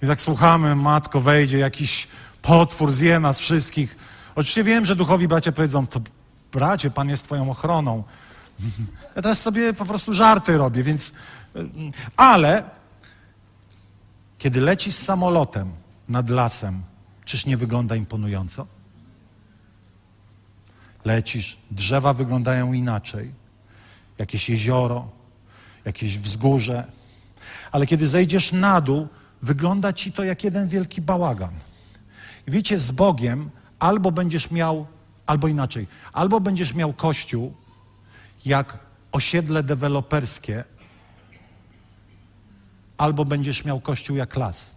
I tak słuchamy, matko wejdzie, jakiś potwór zje nas wszystkich. Oczywiście wiem, że duchowi bracia powiedzą, to bracie, Pan jest twoją ochroną. Ja teraz sobie po prostu żarty robię, więc... Ale kiedy lecisz samolotem nad lasem, czyż nie wygląda imponująco? Lecisz, drzewa wyglądają inaczej. jakieś jezioro, jakieś wzgórze. Ale kiedy zejdziesz na dół, wygląda ci to jak jeden wielki bałagan. I wiecie, z Bogiem albo będziesz miał, albo inaczej, albo będziesz miał kościół jak osiedle deweloperskie, albo będziesz miał kościół jak las.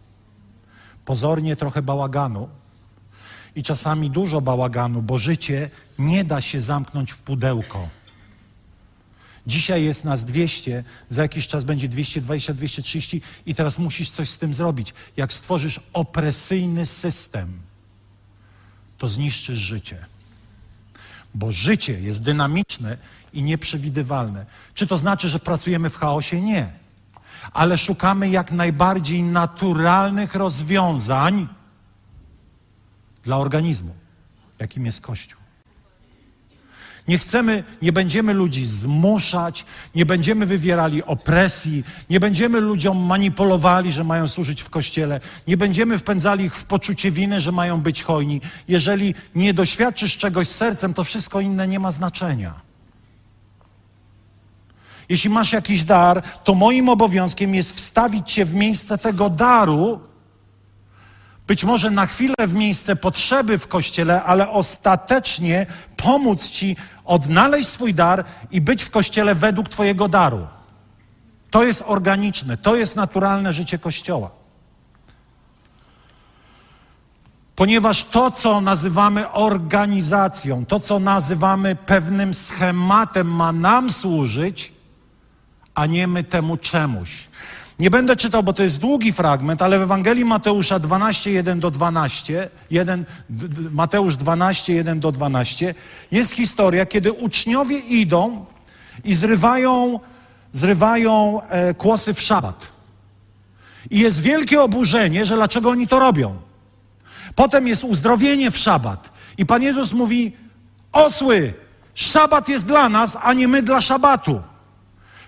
Pozornie trochę bałaganu i czasami dużo bałaganu, bo życie nie da się zamknąć w pudełko. Dzisiaj jest nas 200, za jakiś czas będzie 220, 230 i teraz musisz coś z tym zrobić. Jak stworzysz opresyjny system, to zniszczysz życie. Bo życie jest dynamiczne i nieprzewidywalne. Czy to znaczy, że pracujemy w chaosie? Nie. Ale szukamy jak najbardziej naturalnych rozwiązań dla organizmu, jakim jest Kościół. Nie chcemy, nie będziemy ludzi zmuszać, nie będziemy wywierali opresji, nie będziemy ludziom manipulowali, że mają służyć w kościele, nie będziemy wpędzali ich w poczucie winy, że mają być hojni. Jeżeli nie doświadczysz czegoś sercem, to wszystko inne nie ma znaczenia. Jeśli masz jakiś dar, to moim obowiązkiem jest wstawić cię w miejsce tego daru, być może na chwilę w miejsce potrzeby w kościele, ale ostatecznie pomóc ci odnaleźć swój dar i być w kościele według Twojego daru. To jest organiczne, to jest naturalne życie kościoła. Ponieważ to, co nazywamy organizacją, to, co nazywamy pewnym schematem, ma nam służyć, a nie my temu czemuś. Nie będę czytał, bo to jest długi fragment, ale w Ewangelii Mateusza 12, 1 do 12, 1, Mateusz 12, 1 do 12, jest historia, kiedy uczniowie idą i zrywają, zrywają e, kłosy w szabat. I jest wielkie oburzenie, że dlaczego oni to robią. Potem jest uzdrowienie w szabat. I Pan Jezus mówi, osły, szabat jest dla nas, a nie my dla szabatu.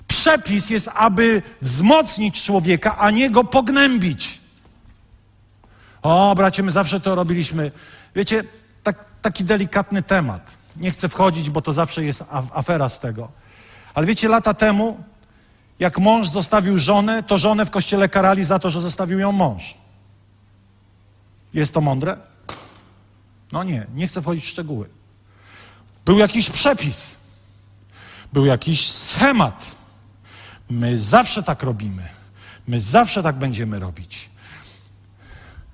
Przepis jest, aby wzmocnić człowieka, a nie go pognębić. O, bracie, my zawsze to robiliśmy. Wiecie, tak, taki delikatny temat. Nie chcę wchodzić, bo to zawsze jest afera z tego. Ale wiecie, lata temu, jak mąż zostawił żonę, to żonę w kościele karali za to, że zostawił ją mąż. Jest to mądre? No nie, nie chcę wchodzić w szczegóły. Był jakiś przepis, był jakiś schemat. My zawsze tak robimy. My zawsze tak będziemy robić.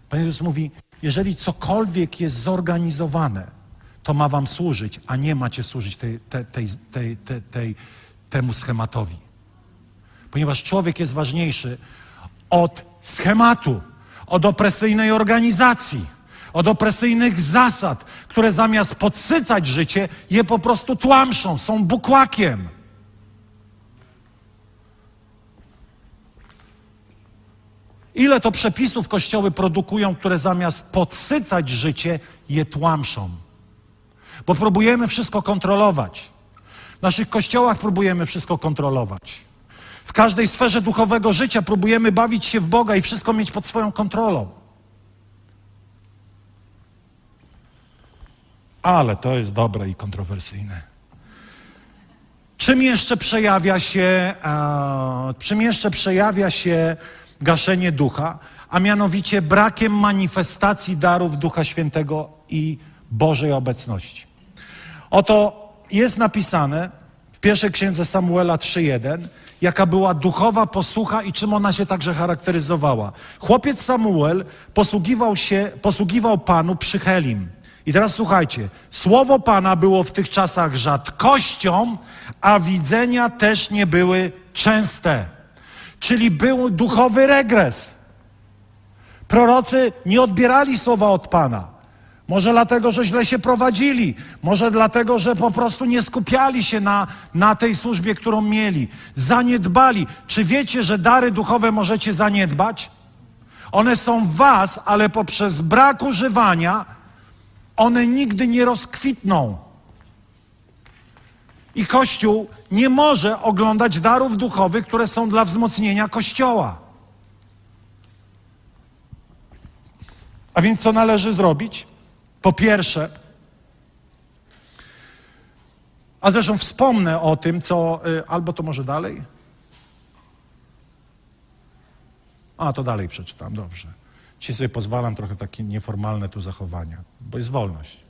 Pan Jezus mówi, jeżeli cokolwiek jest zorganizowane, to ma wam służyć, a nie macie służyć tej, tej, tej, tej, temu schematowi. Ponieważ człowiek jest ważniejszy od schematu, od opresyjnej organizacji, od opresyjnych zasad, które zamiast podsycać życie, je po prostu tłamszą, są bukłakiem. Ile to przepisów kościoły produkują, które zamiast podsycać życie, je tłamszą. Bo próbujemy wszystko kontrolować. W naszych kościołach próbujemy wszystko kontrolować. W każdej sferze duchowego życia próbujemy bawić się w Boga i wszystko mieć pod swoją kontrolą. Ale to jest dobre i kontrowersyjne. Czym jeszcze przejawia się, e, czym jeszcze przejawia się gaszenie ducha, a mianowicie brakiem manifestacji darów Ducha Świętego i Bożej obecności. Oto jest napisane w pierwszej księdze Samuela 3:1, jaka była duchowa posłucha i czym ona się także charakteryzowała. Chłopiec Samuel posługiwał się, posługiwał Panu przy Helim. I teraz słuchajcie, słowo Pana było w tych czasach rzadkością, a widzenia też nie były częste czyli był duchowy regres. Prorocy nie odbierali słowa od Pana. Może dlatego, że źle się prowadzili, może dlatego, że po prostu nie skupiali się na, na tej służbie, którą mieli. Zaniedbali. Czy wiecie, że dary duchowe możecie zaniedbać? One są w Was, ale poprzez brak używania one nigdy nie rozkwitną. I Kościół nie może oglądać darów duchowych, które są dla wzmocnienia Kościoła. A więc co należy zrobić? Po pierwsze, A zresztą wspomnę o tym, co. y, Albo to może dalej? A, to dalej przeczytam, dobrze. Dzisiaj sobie pozwalam trochę takie nieformalne tu zachowania, bo jest wolność.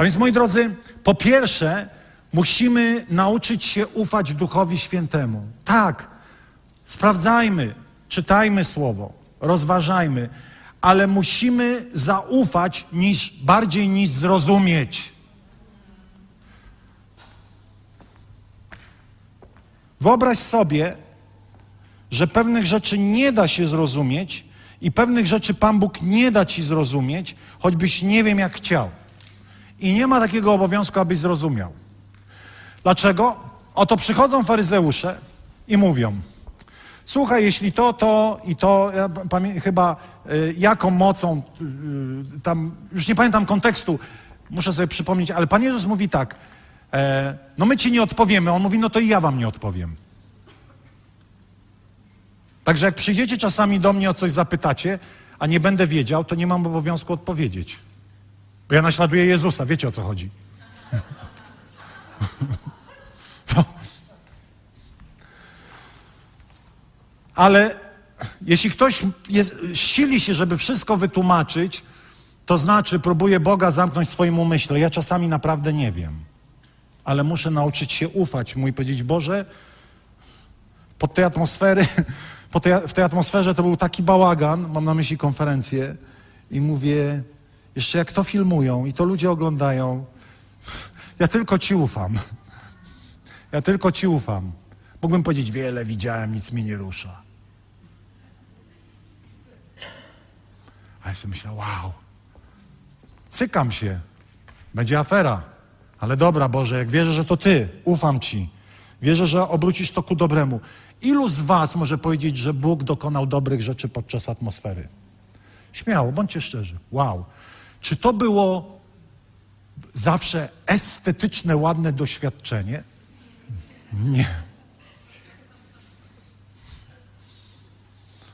A więc, moi drodzy, po pierwsze, musimy nauczyć się ufać Duchowi Świętemu. Tak, sprawdzajmy, czytajmy Słowo, rozważajmy, ale musimy zaufać niż, bardziej niż zrozumieć. Wyobraź sobie, że pewnych rzeczy nie da się zrozumieć i pewnych rzeczy Pan Bóg nie da ci zrozumieć, choćbyś nie wiem jak chciał. I nie ma takiego obowiązku, abyś zrozumiał. Dlaczego? Oto przychodzą faryzeusze i mówią: Słuchaj, jeśli to, to i to, ja pamię- chyba y, jaką mocą, y, tam, już nie pamiętam kontekstu, muszę sobie przypomnieć, ale Pan Jezus mówi tak: e, No my ci nie odpowiemy. On mówi: No to i ja wam nie odpowiem. Także jak przyjdziecie czasami do mnie o coś zapytacie, a nie będę wiedział, to nie mam obowiązku odpowiedzieć. Bo ja naśladuję Jezusa, wiecie o co chodzi. To. Ale jeśli ktoś jest, ścili się, żeby wszystko wytłumaczyć, to znaczy próbuje Boga zamknąć w swoim umyśle. Ja czasami naprawdę nie wiem, ale muszę nauczyć się ufać mu i powiedzieć, Boże, pod tej atmosfery, po tej, w tej atmosferze to był taki bałagan, mam na myśli konferencję i mówię, jeszcze jak to filmują i to ludzie oglądają, ja tylko Ci ufam. Ja tylko Ci ufam. Mógłbym powiedzieć, wiele widziałem, nic mi nie rusza. A ja sobie myślę, wow, cykam się, będzie afera. Ale dobra, Boże, jak wierzę, że to Ty, ufam Ci. Wierzę, że obrócisz to ku dobremu. Ilu z Was może powiedzieć, że Bóg dokonał dobrych rzeczy podczas atmosfery? Śmiało, bądźcie szczerzy. Wow. Czy to było zawsze estetyczne, ładne doświadczenie? Nie.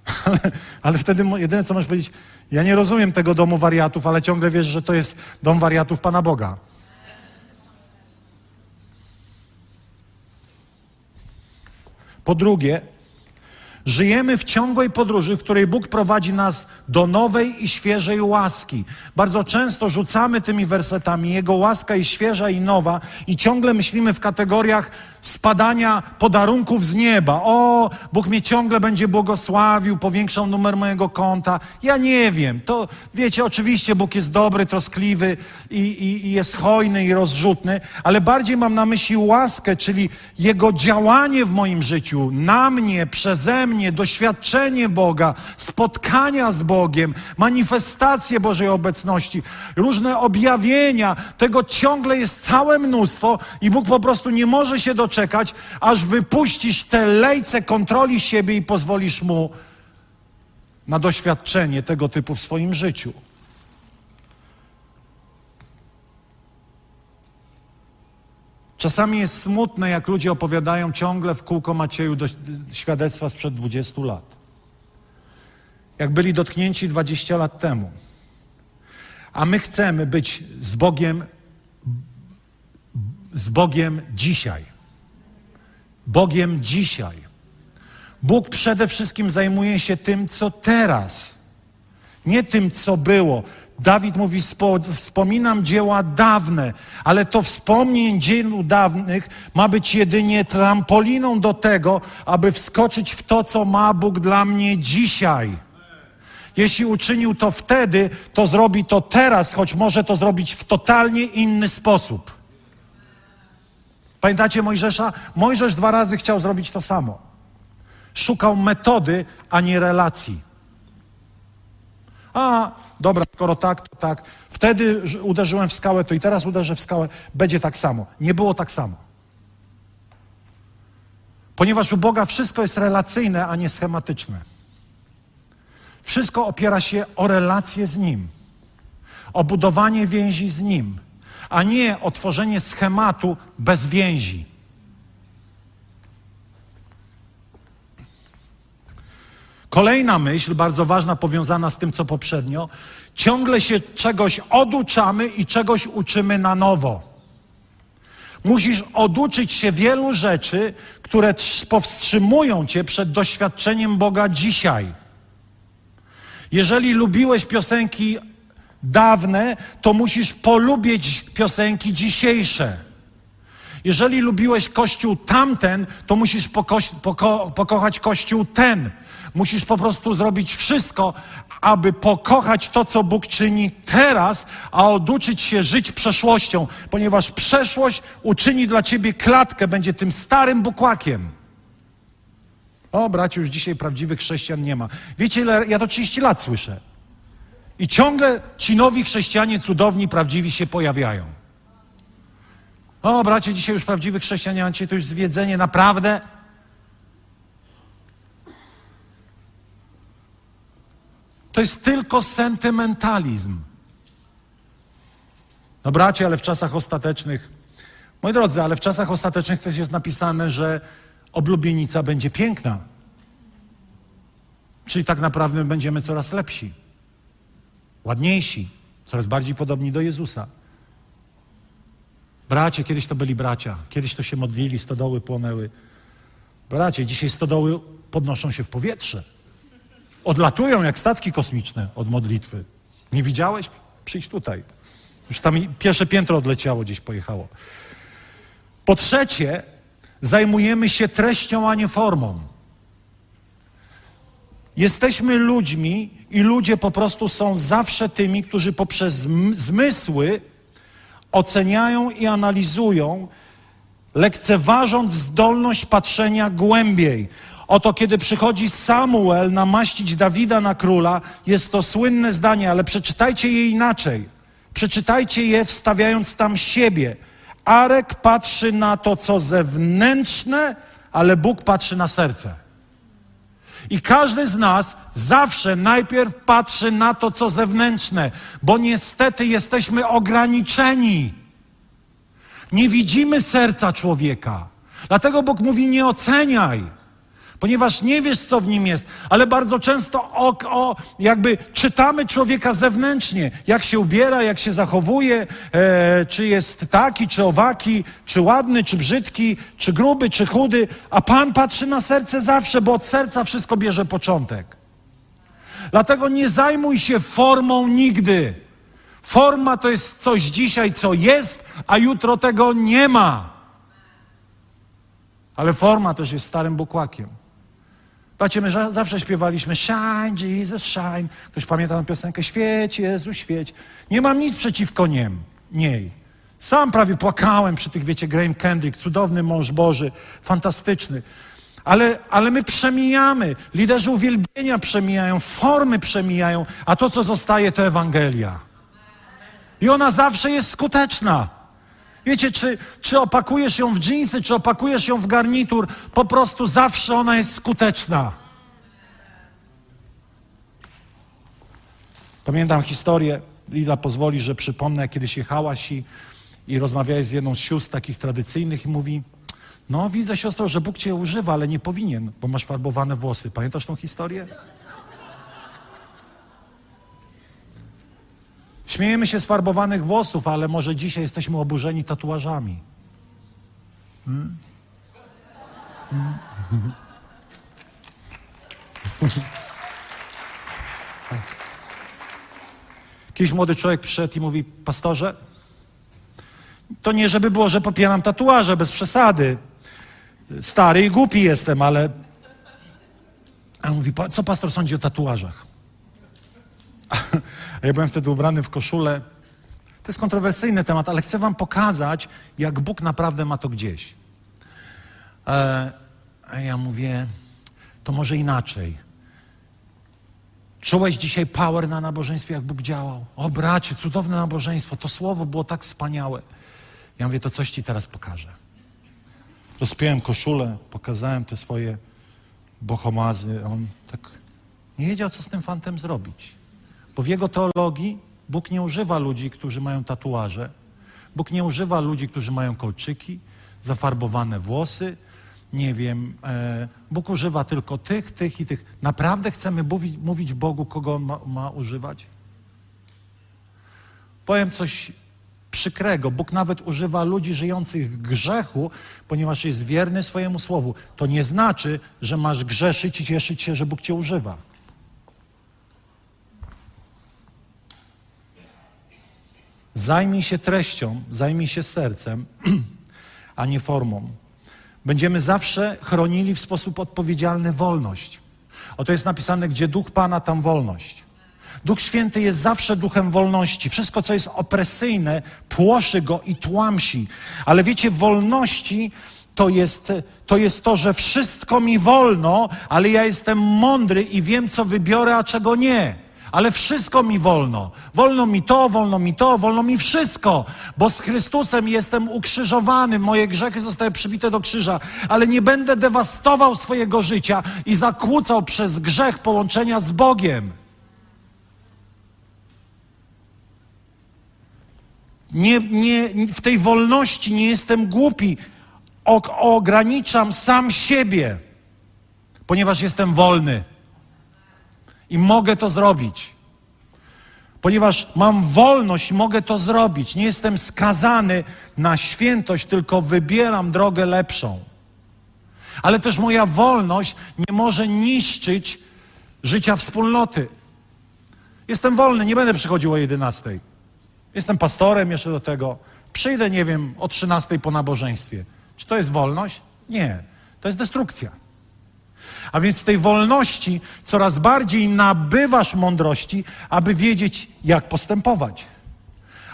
Ale, ale wtedy jedyne, co możesz powiedzieć, ja nie rozumiem tego domu wariatów, ale ciągle wiesz, że to jest dom wariatów Pana Boga. Po drugie, Żyjemy w ciągłej podróży, w której Bóg prowadzi nas do nowej i świeżej łaski. Bardzo często rzucamy tymi wersetami. Jego łaska jest świeża i nowa, i ciągle myślimy w kategoriach spadania podarunków z nieba. O, Bóg mnie ciągle będzie błogosławił, powiększał numer mojego konta. Ja nie wiem. To wiecie, oczywiście Bóg jest dobry, troskliwy i, i, i jest hojny i rozrzutny, ale bardziej mam na myśli łaskę, czyli Jego działanie w moim życiu, na mnie, przeze mnie, doświadczenie Boga, spotkania z Bogiem, manifestacje Bożej obecności, różne objawienia. Tego ciągle jest całe mnóstwo i Bóg po prostu nie może się doczekać, aż wypuścisz te lejce kontroli siebie i pozwolisz Mu na doświadczenie tego typu w swoim życiu. Czasami jest smutne, jak ludzie opowiadają ciągle w kółko Macieju do, świadectwa sprzed 20 lat. Jak byli dotknięci 20 lat temu. A my chcemy być z Bogiem, z Bogiem dzisiaj. Bogiem dzisiaj. Bóg przede wszystkim zajmuje się tym, co teraz, nie tym, co było. Dawid mówi, "Spo- wspominam dzieła dawne, ale to wspomnień dzieł dawnych ma być jedynie trampoliną do tego, aby wskoczyć w to, co ma Bóg dla mnie dzisiaj. Jeśli uczynił to wtedy, to zrobi to teraz, choć może to zrobić w totalnie inny sposób. Pamiętacie Mojżesza? Mojżesz dwa razy chciał zrobić to samo. Szukał metody, a nie relacji. A, dobra, skoro tak, to tak. Wtedy uderzyłem w skałę, to i teraz uderzę w skałę. Będzie tak samo. Nie było tak samo. Ponieważ u Boga wszystko jest relacyjne, a nie schematyczne. Wszystko opiera się o relacje z Nim, o budowanie więzi z Nim, a nie o tworzenie schematu bez więzi. Kolejna myśl, bardzo ważna, powiązana z tym, co poprzednio, ciągle się czegoś oduczamy i czegoś uczymy na nowo. Musisz oduczyć się wielu rzeczy, które powstrzymują cię przed doświadczeniem Boga dzisiaj. Jeżeli lubiłeś piosenki dawne, to musisz polubić piosenki dzisiejsze. Jeżeli lubiłeś kościół tamten, to musisz poko poko pokochać kościół ten. Musisz po prostu zrobić wszystko, aby pokochać to, co Bóg czyni teraz, a oduczyć się żyć przeszłością, ponieważ przeszłość uczyni dla ciebie klatkę, będzie tym starym bukłakiem. O, bracie, już dzisiaj prawdziwych chrześcijan nie ma. Wiecie, ile ja to 30 lat słyszę. I ciągle ci nowi chrześcijanie cudowni, prawdziwi się pojawiają. O, bracie, dzisiaj już prawdziwych chrześcijan to już zwiedzenie, naprawdę. To jest tylko sentymentalizm. No bracie, ale w czasach ostatecznych, moi drodzy, ale w czasach ostatecznych też jest napisane, że oblubienica będzie piękna. Czyli tak naprawdę będziemy coraz lepsi, ładniejsi, coraz bardziej podobni do Jezusa. Bracie, kiedyś to byli bracia, kiedyś to się modlili, stodoły płonęły. Bracie, dzisiaj stodoły podnoszą się w powietrze. Odlatują jak statki kosmiczne od modlitwy. Nie widziałeś? Przyjdź tutaj. Już tam pierwsze piętro odleciało, gdzieś pojechało. Po trzecie, zajmujemy się treścią, a nie formą. Jesteśmy ludźmi i ludzie po prostu są zawsze tymi, którzy poprzez zmysły oceniają i analizują, lekceważąc zdolność patrzenia głębiej. Oto kiedy przychodzi Samuel namaścić Dawida na króla, jest to słynne zdanie, ale przeczytajcie je inaczej. Przeczytajcie je wstawiając tam siebie. Arek patrzy na to, co zewnętrzne, ale Bóg patrzy na serce. I każdy z nas zawsze najpierw patrzy na to, co zewnętrzne, bo niestety jesteśmy ograniczeni. Nie widzimy serca człowieka. Dlatego Bóg mówi: nie oceniaj ponieważ nie wiesz, co w nim jest, ale bardzo często o, o, jakby czytamy człowieka zewnętrznie, jak się ubiera, jak się zachowuje, e, czy jest taki, czy owaki, czy ładny, czy brzydki, czy gruby, czy chudy, a Pan patrzy na serce zawsze, bo od serca wszystko bierze początek. Dlatego nie zajmuj się formą nigdy. Forma to jest coś dzisiaj, co jest, a jutro tego nie ma. Ale forma też jest starym bukłakiem. Patrzcie, my zawsze śpiewaliśmy Shine, Jesus, shine. Ktoś pamięta tę piosenkę? Świeć, Jezu, świeć. Nie mam nic przeciwko niem, niej. Sam prawie płakałem przy tych, wiecie, Graham Kendrick, cudowny mąż Boży, fantastyczny. Ale, ale my przemijamy, liderzy uwielbienia przemijają, formy przemijają, a to, co zostaje, to Ewangelia. I ona zawsze jest skuteczna. Wiecie, czy, czy opakujesz ją w dżinsy, czy opakujesz ją w garnitur, po prostu zawsze ona jest skuteczna. Pamiętam historię, Lila pozwoli, że przypomnę, jak kiedyś jechałaś i, i rozmawiałeś z jedną z sióstr takich tradycyjnych i mówi, no widzę siostro, że Bóg cię używa, ale nie powinien, bo masz farbowane włosy. Pamiętasz tą historię? Śmiejemy się z farbowanych włosów, ale może dzisiaj jesteśmy oburzeni tatuażami. Hmm? Hmm? Kiedyś młody człowiek przyszedł i mówi, pastorze, to nie żeby było, że popieram tatuaże, bez przesady. Stary i głupi jestem, ale... A on mówi, co pastor sądzi o tatuażach? A ja byłem wtedy ubrany w koszulę. To jest kontrowersyjny temat, ale chcę wam pokazać, jak Bóg naprawdę ma to gdzieś. E, a ja mówię, to może inaczej. Czułeś dzisiaj power na nabożeństwie, jak Bóg działał? O bracie, cudowne nabożeństwo, to słowo było tak wspaniałe. Ja mówię, to coś ci teraz pokażę. Rozpiąłem koszulę, pokazałem te swoje bohomazy. On tak nie wiedział, co z tym fantem zrobić. Bo w jego teologii Bóg nie używa ludzi, którzy mają tatuaże. Bóg nie używa ludzi, którzy mają kolczyki, zafarbowane włosy. Nie wiem, e, Bóg używa tylko tych, tych i tych. Naprawdę chcemy mówić, mówić Bogu, kogo on ma, ma używać? Powiem coś przykrego. Bóg nawet używa ludzi żyjących w grzechu, ponieważ jest wierny swojemu słowu. To nie znaczy, że masz grzeszyć i cieszyć się, że Bóg cię używa. Zajmij się treścią, zajmij się sercem, a nie formą. Będziemy zawsze chronili w sposób odpowiedzialny wolność. Oto jest napisane, gdzie duch Pana, tam wolność. Duch Święty jest zawsze duchem wolności. Wszystko, co jest opresyjne, płoszy go i tłamsi. Ale wiecie, wolności to jest, to jest to, że wszystko mi wolno, ale ja jestem mądry i wiem, co wybiorę, a czego nie ale wszystko mi wolno. Wolno mi to, wolno mi to, wolno mi wszystko, bo z Chrystusem jestem ukrzyżowany, moje grzechy zostały przybite do krzyża, ale nie będę dewastował swojego życia i zakłócał przez grzech połączenia z Bogiem. Nie, nie, w tej wolności nie jestem głupi. O, ograniczam sam siebie, ponieważ jestem wolny. I mogę to zrobić. Ponieważ mam wolność mogę to zrobić. Nie jestem skazany na świętość, tylko wybieram drogę lepszą. Ale też moja wolność nie może niszczyć życia wspólnoty. Jestem wolny, nie będę przychodził o 11. Jestem pastorem jeszcze do tego. Przyjdę, nie wiem, o 13 po nabożeństwie. Czy to jest wolność? Nie. To jest destrukcja. A więc z tej wolności coraz bardziej nabywasz mądrości, aby wiedzieć, jak postępować.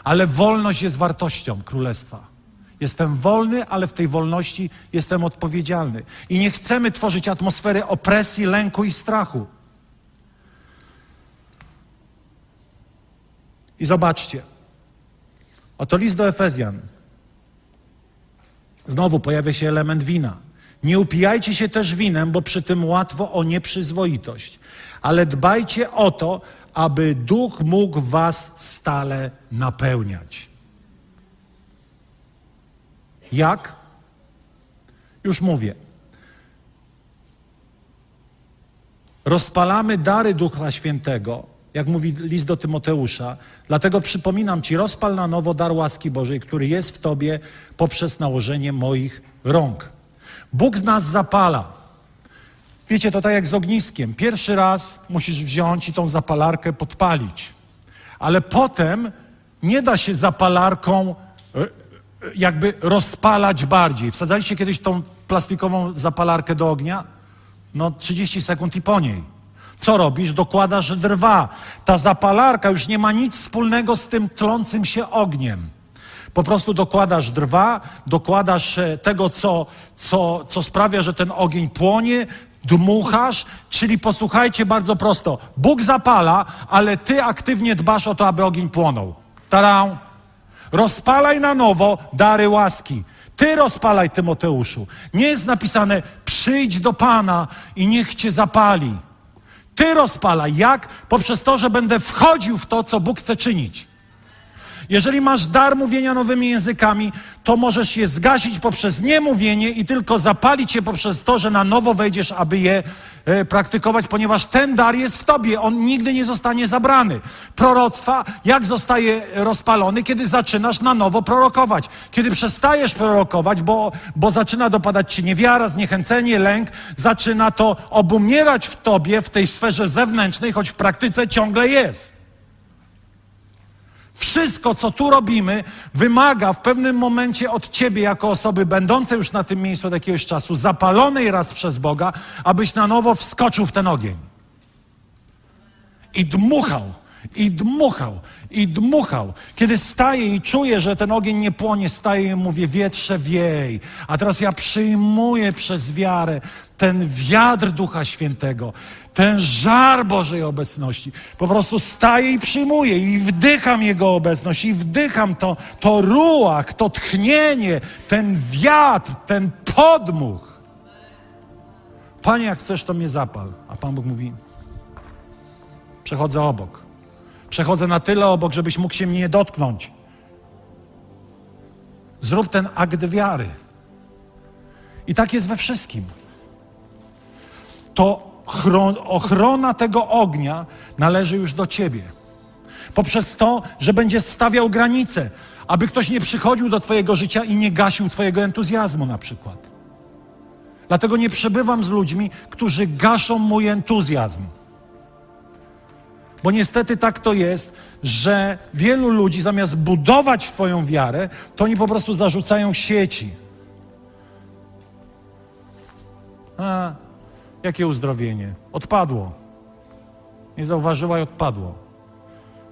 Ale wolność jest wartością królestwa. Jestem wolny, ale w tej wolności jestem odpowiedzialny. I nie chcemy tworzyć atmosfery opresji, lęku i strachu. I zobaczcie. Oto list do Efezjan. Znowu pojawia się element wina. Nie upijajcie się też winem, bo przy tym łatwo o nieprzyzwoitość, ale dbajcie o to, aby duch mógł was stale napełniać. Jak? Już mówię. Rozpalamy dary Ducha Świętego, jak mówi list do Tymoteusza. Dlatego przypominam Ci, rozpal na nowo dar łaski Bożej, który jest w Tobie poprzez nałożenie moich rąk. Bóg z nas zapala. Wiecie, to tak jak z ogniskiem. Pierwszy raz musisz wziąć i tą zapalarkę podpalić. Ale potem nie da się zapalarką e, jakby rozpalać bardziej. Wsadzaliście kiedyś tą plastikową zapalarkę do ognia? No 30 sekund i po niej. Co robisz? Dokładasz drwa. Ta zapalarka już nie ma nic wspólnego z tym tlącym się ogniem. Po prostu dokładasz drwa, dokładasz e, tego, co, co, co sprawia, że ten ogień płonie, dmuchasz, czyli posłuchajcie bardzo prosto. Bóg zapala, ale ty aktywnie dbasz o to, aby ogień płonął. Tada! Rozpalaj na nowo dary łaski. Ty rozpalaj, Tymoteuszu. Nie jest napisane, przyjdź do Pana i niech cię zapali. Ty rozpalaj. Jak? Poprzez to, że będę wchodził w to, co Bóg chce czynić. Jeżeli masz dar mówienia nowymi językami, to możesz je zgasić poprzez niemówienie i tylko zapalić je poprzez to, że na nowo wejdziesz, aby je e, praktykować, ponieważ ten dar jest w tobie. On nigdy nie zostanie zabrany. Proroctwa, jak zostaje rozpalony, kiedy zaczynasz na nowo prorokować. Kiedy przestajesz prorokować, bo, bo zaczyna dopadać ci niewiara, zniechęcenie, lęk, zaczyna to obumierać w tobie, w tej sferze zewnętrznej, choć w praktyce ciągle jest. Wszystko, co tu robimy, wymaga w pewnym momencie od ciebie, jako osoby będącej już na tym miejscu od jakiegoś czasu, zapalonej raz przez Boga, abyś na nowo wskoczył w ten ogień. I dmuchał, i dmuchał, i dmuchał. Kiedy staje i czuję, że ten ogień nie płonie, staję i mówię, wietrze wiej. A teraz ja przyjmuję przez wiarę ten wiatr Ducha Świętego, ten żar Bożej obecności. Po prostu staję i przyjmuję i wdycham Jego obecność i wdycham to, to ruach, to tchnienie, ten wiatr, ten podmuch. Panie, jak chcesz, to mnie zapal. A Pan Bóg mówi, przechodzę obok. Przechodzę na tyle obok, żebyś mógł się mnie dotknąć. Zrób ten akt wiary. I tak jest we wszystkim. To ochrona tego ognia należy już do ciebie. Poprzez to, że będziesz stawiał granice. Aby ktoś nie przychodził do Twojego życia i nie gasił Twojego entuzjazmu na przykład. Dlatego nie przebywam z ludźmi, którzy gaszą mój entuzjazm. Bo niestety tak to jest, że wielu ludzi zamiast budować Twoją wiarę, to oni po prostu zarzucają sieci. A, jakie uzdrowienie? Odpadło. Nie zauważyła i odpadło.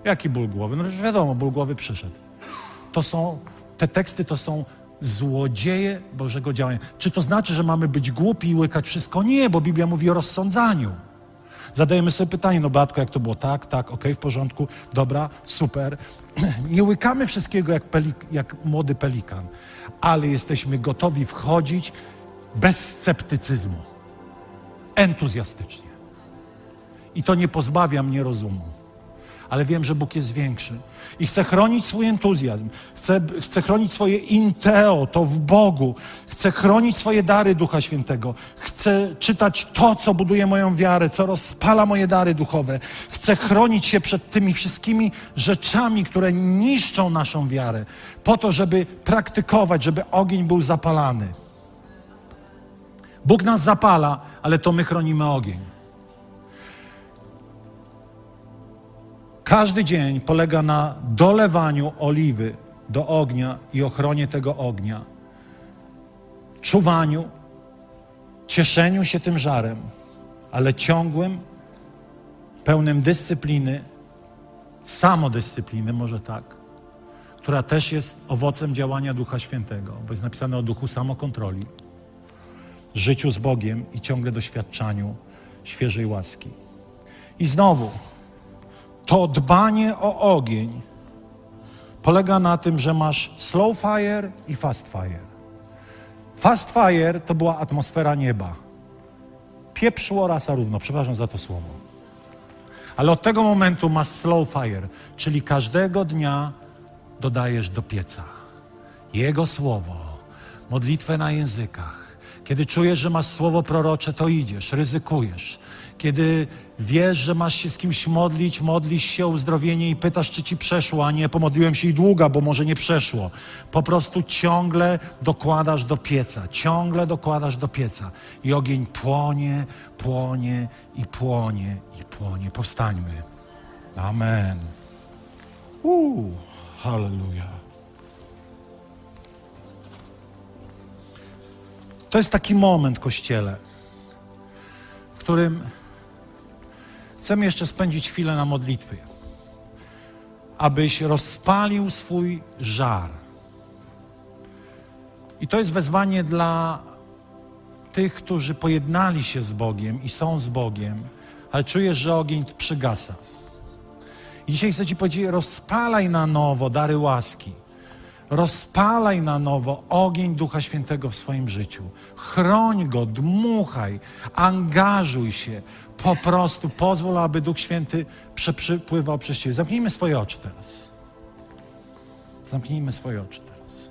Jaki ból głowy? No już wiadomo, ból głowy przyszedł. To są, te teksty to są złodzieje Bożego działania. Czy to znaczy, że mamy być głupi i łykać wszystko? Nie, bo Biblia mówi o rozsądzaniu. Zadajemy sobie pytanie, no Batko, jak to było? Tak, tak, okej, w porządku, dobra, super. Nie łykamy wszystkiego jak, pelik, jak młody pelikan, ale jesteśmy gotowi wchodzić bez sceptycyzmu, entuzjastycznie. I to nie pozbawia mnie rozumu ale wiem, że Bóg jest większy. I chcę chronić swój entuzjazm, chcę, chronić swoje inteo, to w Bogu, chcę chronić swoje dary Ducha Świętego, chcę czytać to, co buduje moją wiarę, co rozpala moje dary duchowe. Chcę chronić się przed tymi wszystkimi rzeczami, które niszczą naszą wiarę, po to, żeby praktykować, żeby ogień był zapalany. Bóg nas zapala, ale to my chronimy ogień. Każdy dzień polega na dolewaniu oliwy do ognia i ochronie tego ognia, czuwaniu, cieszeniu się tym żarem, ale ciągłym, pełnym dyscypliny, samodyscypliny, może tak, która też jest owocem działania Ducha Świętego, bo jest napisane o duchu samokontroli, życiu z Bogiem i ciągle doświadczaniu świeżej łaski. I znowu, to dbanie o ogień polega na tym, że masz slow fire i fast fire. Fast fire to była atmosfera nieba. Pieprzło rasa równo, przepraszam za to słowo. Ale od tego momentu masz slow fire, czyli każdego dnia dodajesz do pieca Jego słowo, modlitwę na językach. Kiedy czujesz, że masz słowo prorocze, to idziesz, ryzykujesz kiedy wiesz, że masz się z kimś modlić, modlisz się o uzdrowienie i pytasz, czy ci przeszło, a nie pomodliłem się i długa, bo może nie przeszło. Po prostu ciągle dokładasz do pieca, ciągle dokładasz do pieca i ogień płonie, płonie i płonie i płonie. Powstańmy. Amen. Uuu, hallelujah. To jest taki moment, Kościele, w którym Chcemy jeszcze spędzić chwilę na modlitwie, abyś rozpalił swój żar. I to jest wezwanie dla tych, którzy pojednali się z Bogiem i są z Bogiem, ale czujesz, że ogień przygasa. I dzisiaj chcę Ci powiedzieć, rozpalaj na nowo dary łaski. Rozpalaj na nowo ogień Ducha Świętego w swoim życiu. Chroń go, dmuchaj, angażuj się, po prostu pozwól, aby Duch Święty przepływał przez Ciebie. Zamknijmy swoje oczy teraz. Zamknijmy swoje oczy teraz.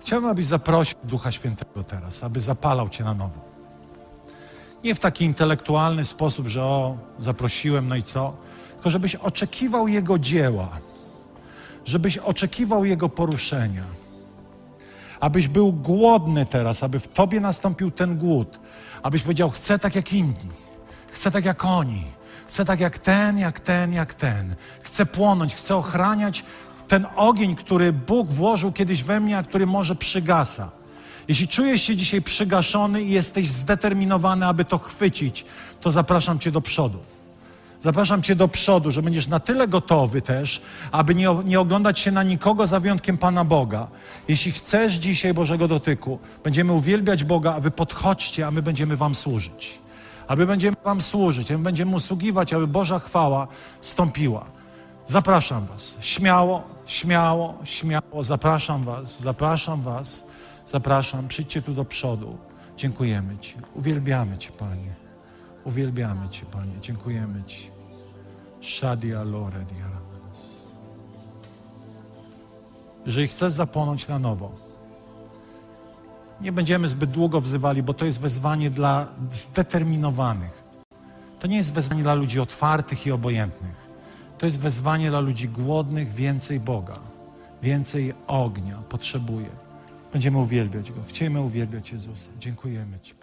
Chciałbym, abyś zaprosił Ducha Świętego teraz, aby zapalał Cię na nowo. Nie w taki intelektualny sposób, że o, zaprosiłem, no i co? Tylko żebyś oczekiwał Jego dzieła, żebyś oczekiwał Jego poruszenia abyś był głodny teraz, aby w Tobie nastąpił ten głód, abyś powiedział: Chcę tak jak inni, chcę tak jak oni, chcę tak jak ten, jak ten, jak ten. Chcę płonąć, chcę ochraniać ten ogień, który Bóg włożył kiedyś we mnie, a który może przygasa. Jeśli czujesz się dzisiaj przygaszony i jesteś zdeterminowany, aby to chwycić, to zapraszam Cię do przodu. Zapraszam Cię do przodu, że będziesz na tyle gotowy też, aby nie, nie oglądać się na nikogo za wyjątkiem Pana Boga. Jeśli chcesz dzisiaj Bożego dotyku, będziemy uwielbiać Boga, a Wy podchodźcie, a my będziemy Wam służyć. Aby będziemy Wam służyć, a my będziemy usługiwać, aby Boża chwała stąpiła. Zapraszam Was. Śmiało, śmiało, śmiało. Zapraszam Was, zapraszam Was, zapraszam. Przyjdźcie tu do przodu. Dziękujemy Ci. Uwielbiamy Cię, Panie. Uwielbiamy Cię, Panie. Dziękujemy Ci. Shadia Lore Diaramas. Jeżeli chcesz zapłonąć na nowo, nie będziemy zbyt długo wzywali, bo to jest wezwanie dla zdeterminowanych. To nie jest wezwanie dla ludzi otwartych i obojętnych. To jest wezwanie dla ludzi głodnych, więcej Boga, więcej ognia potrzebuje. Będziemy uwielbiać Go. Chcemy uwielbiać Jezusa. Dziękujemy Ci.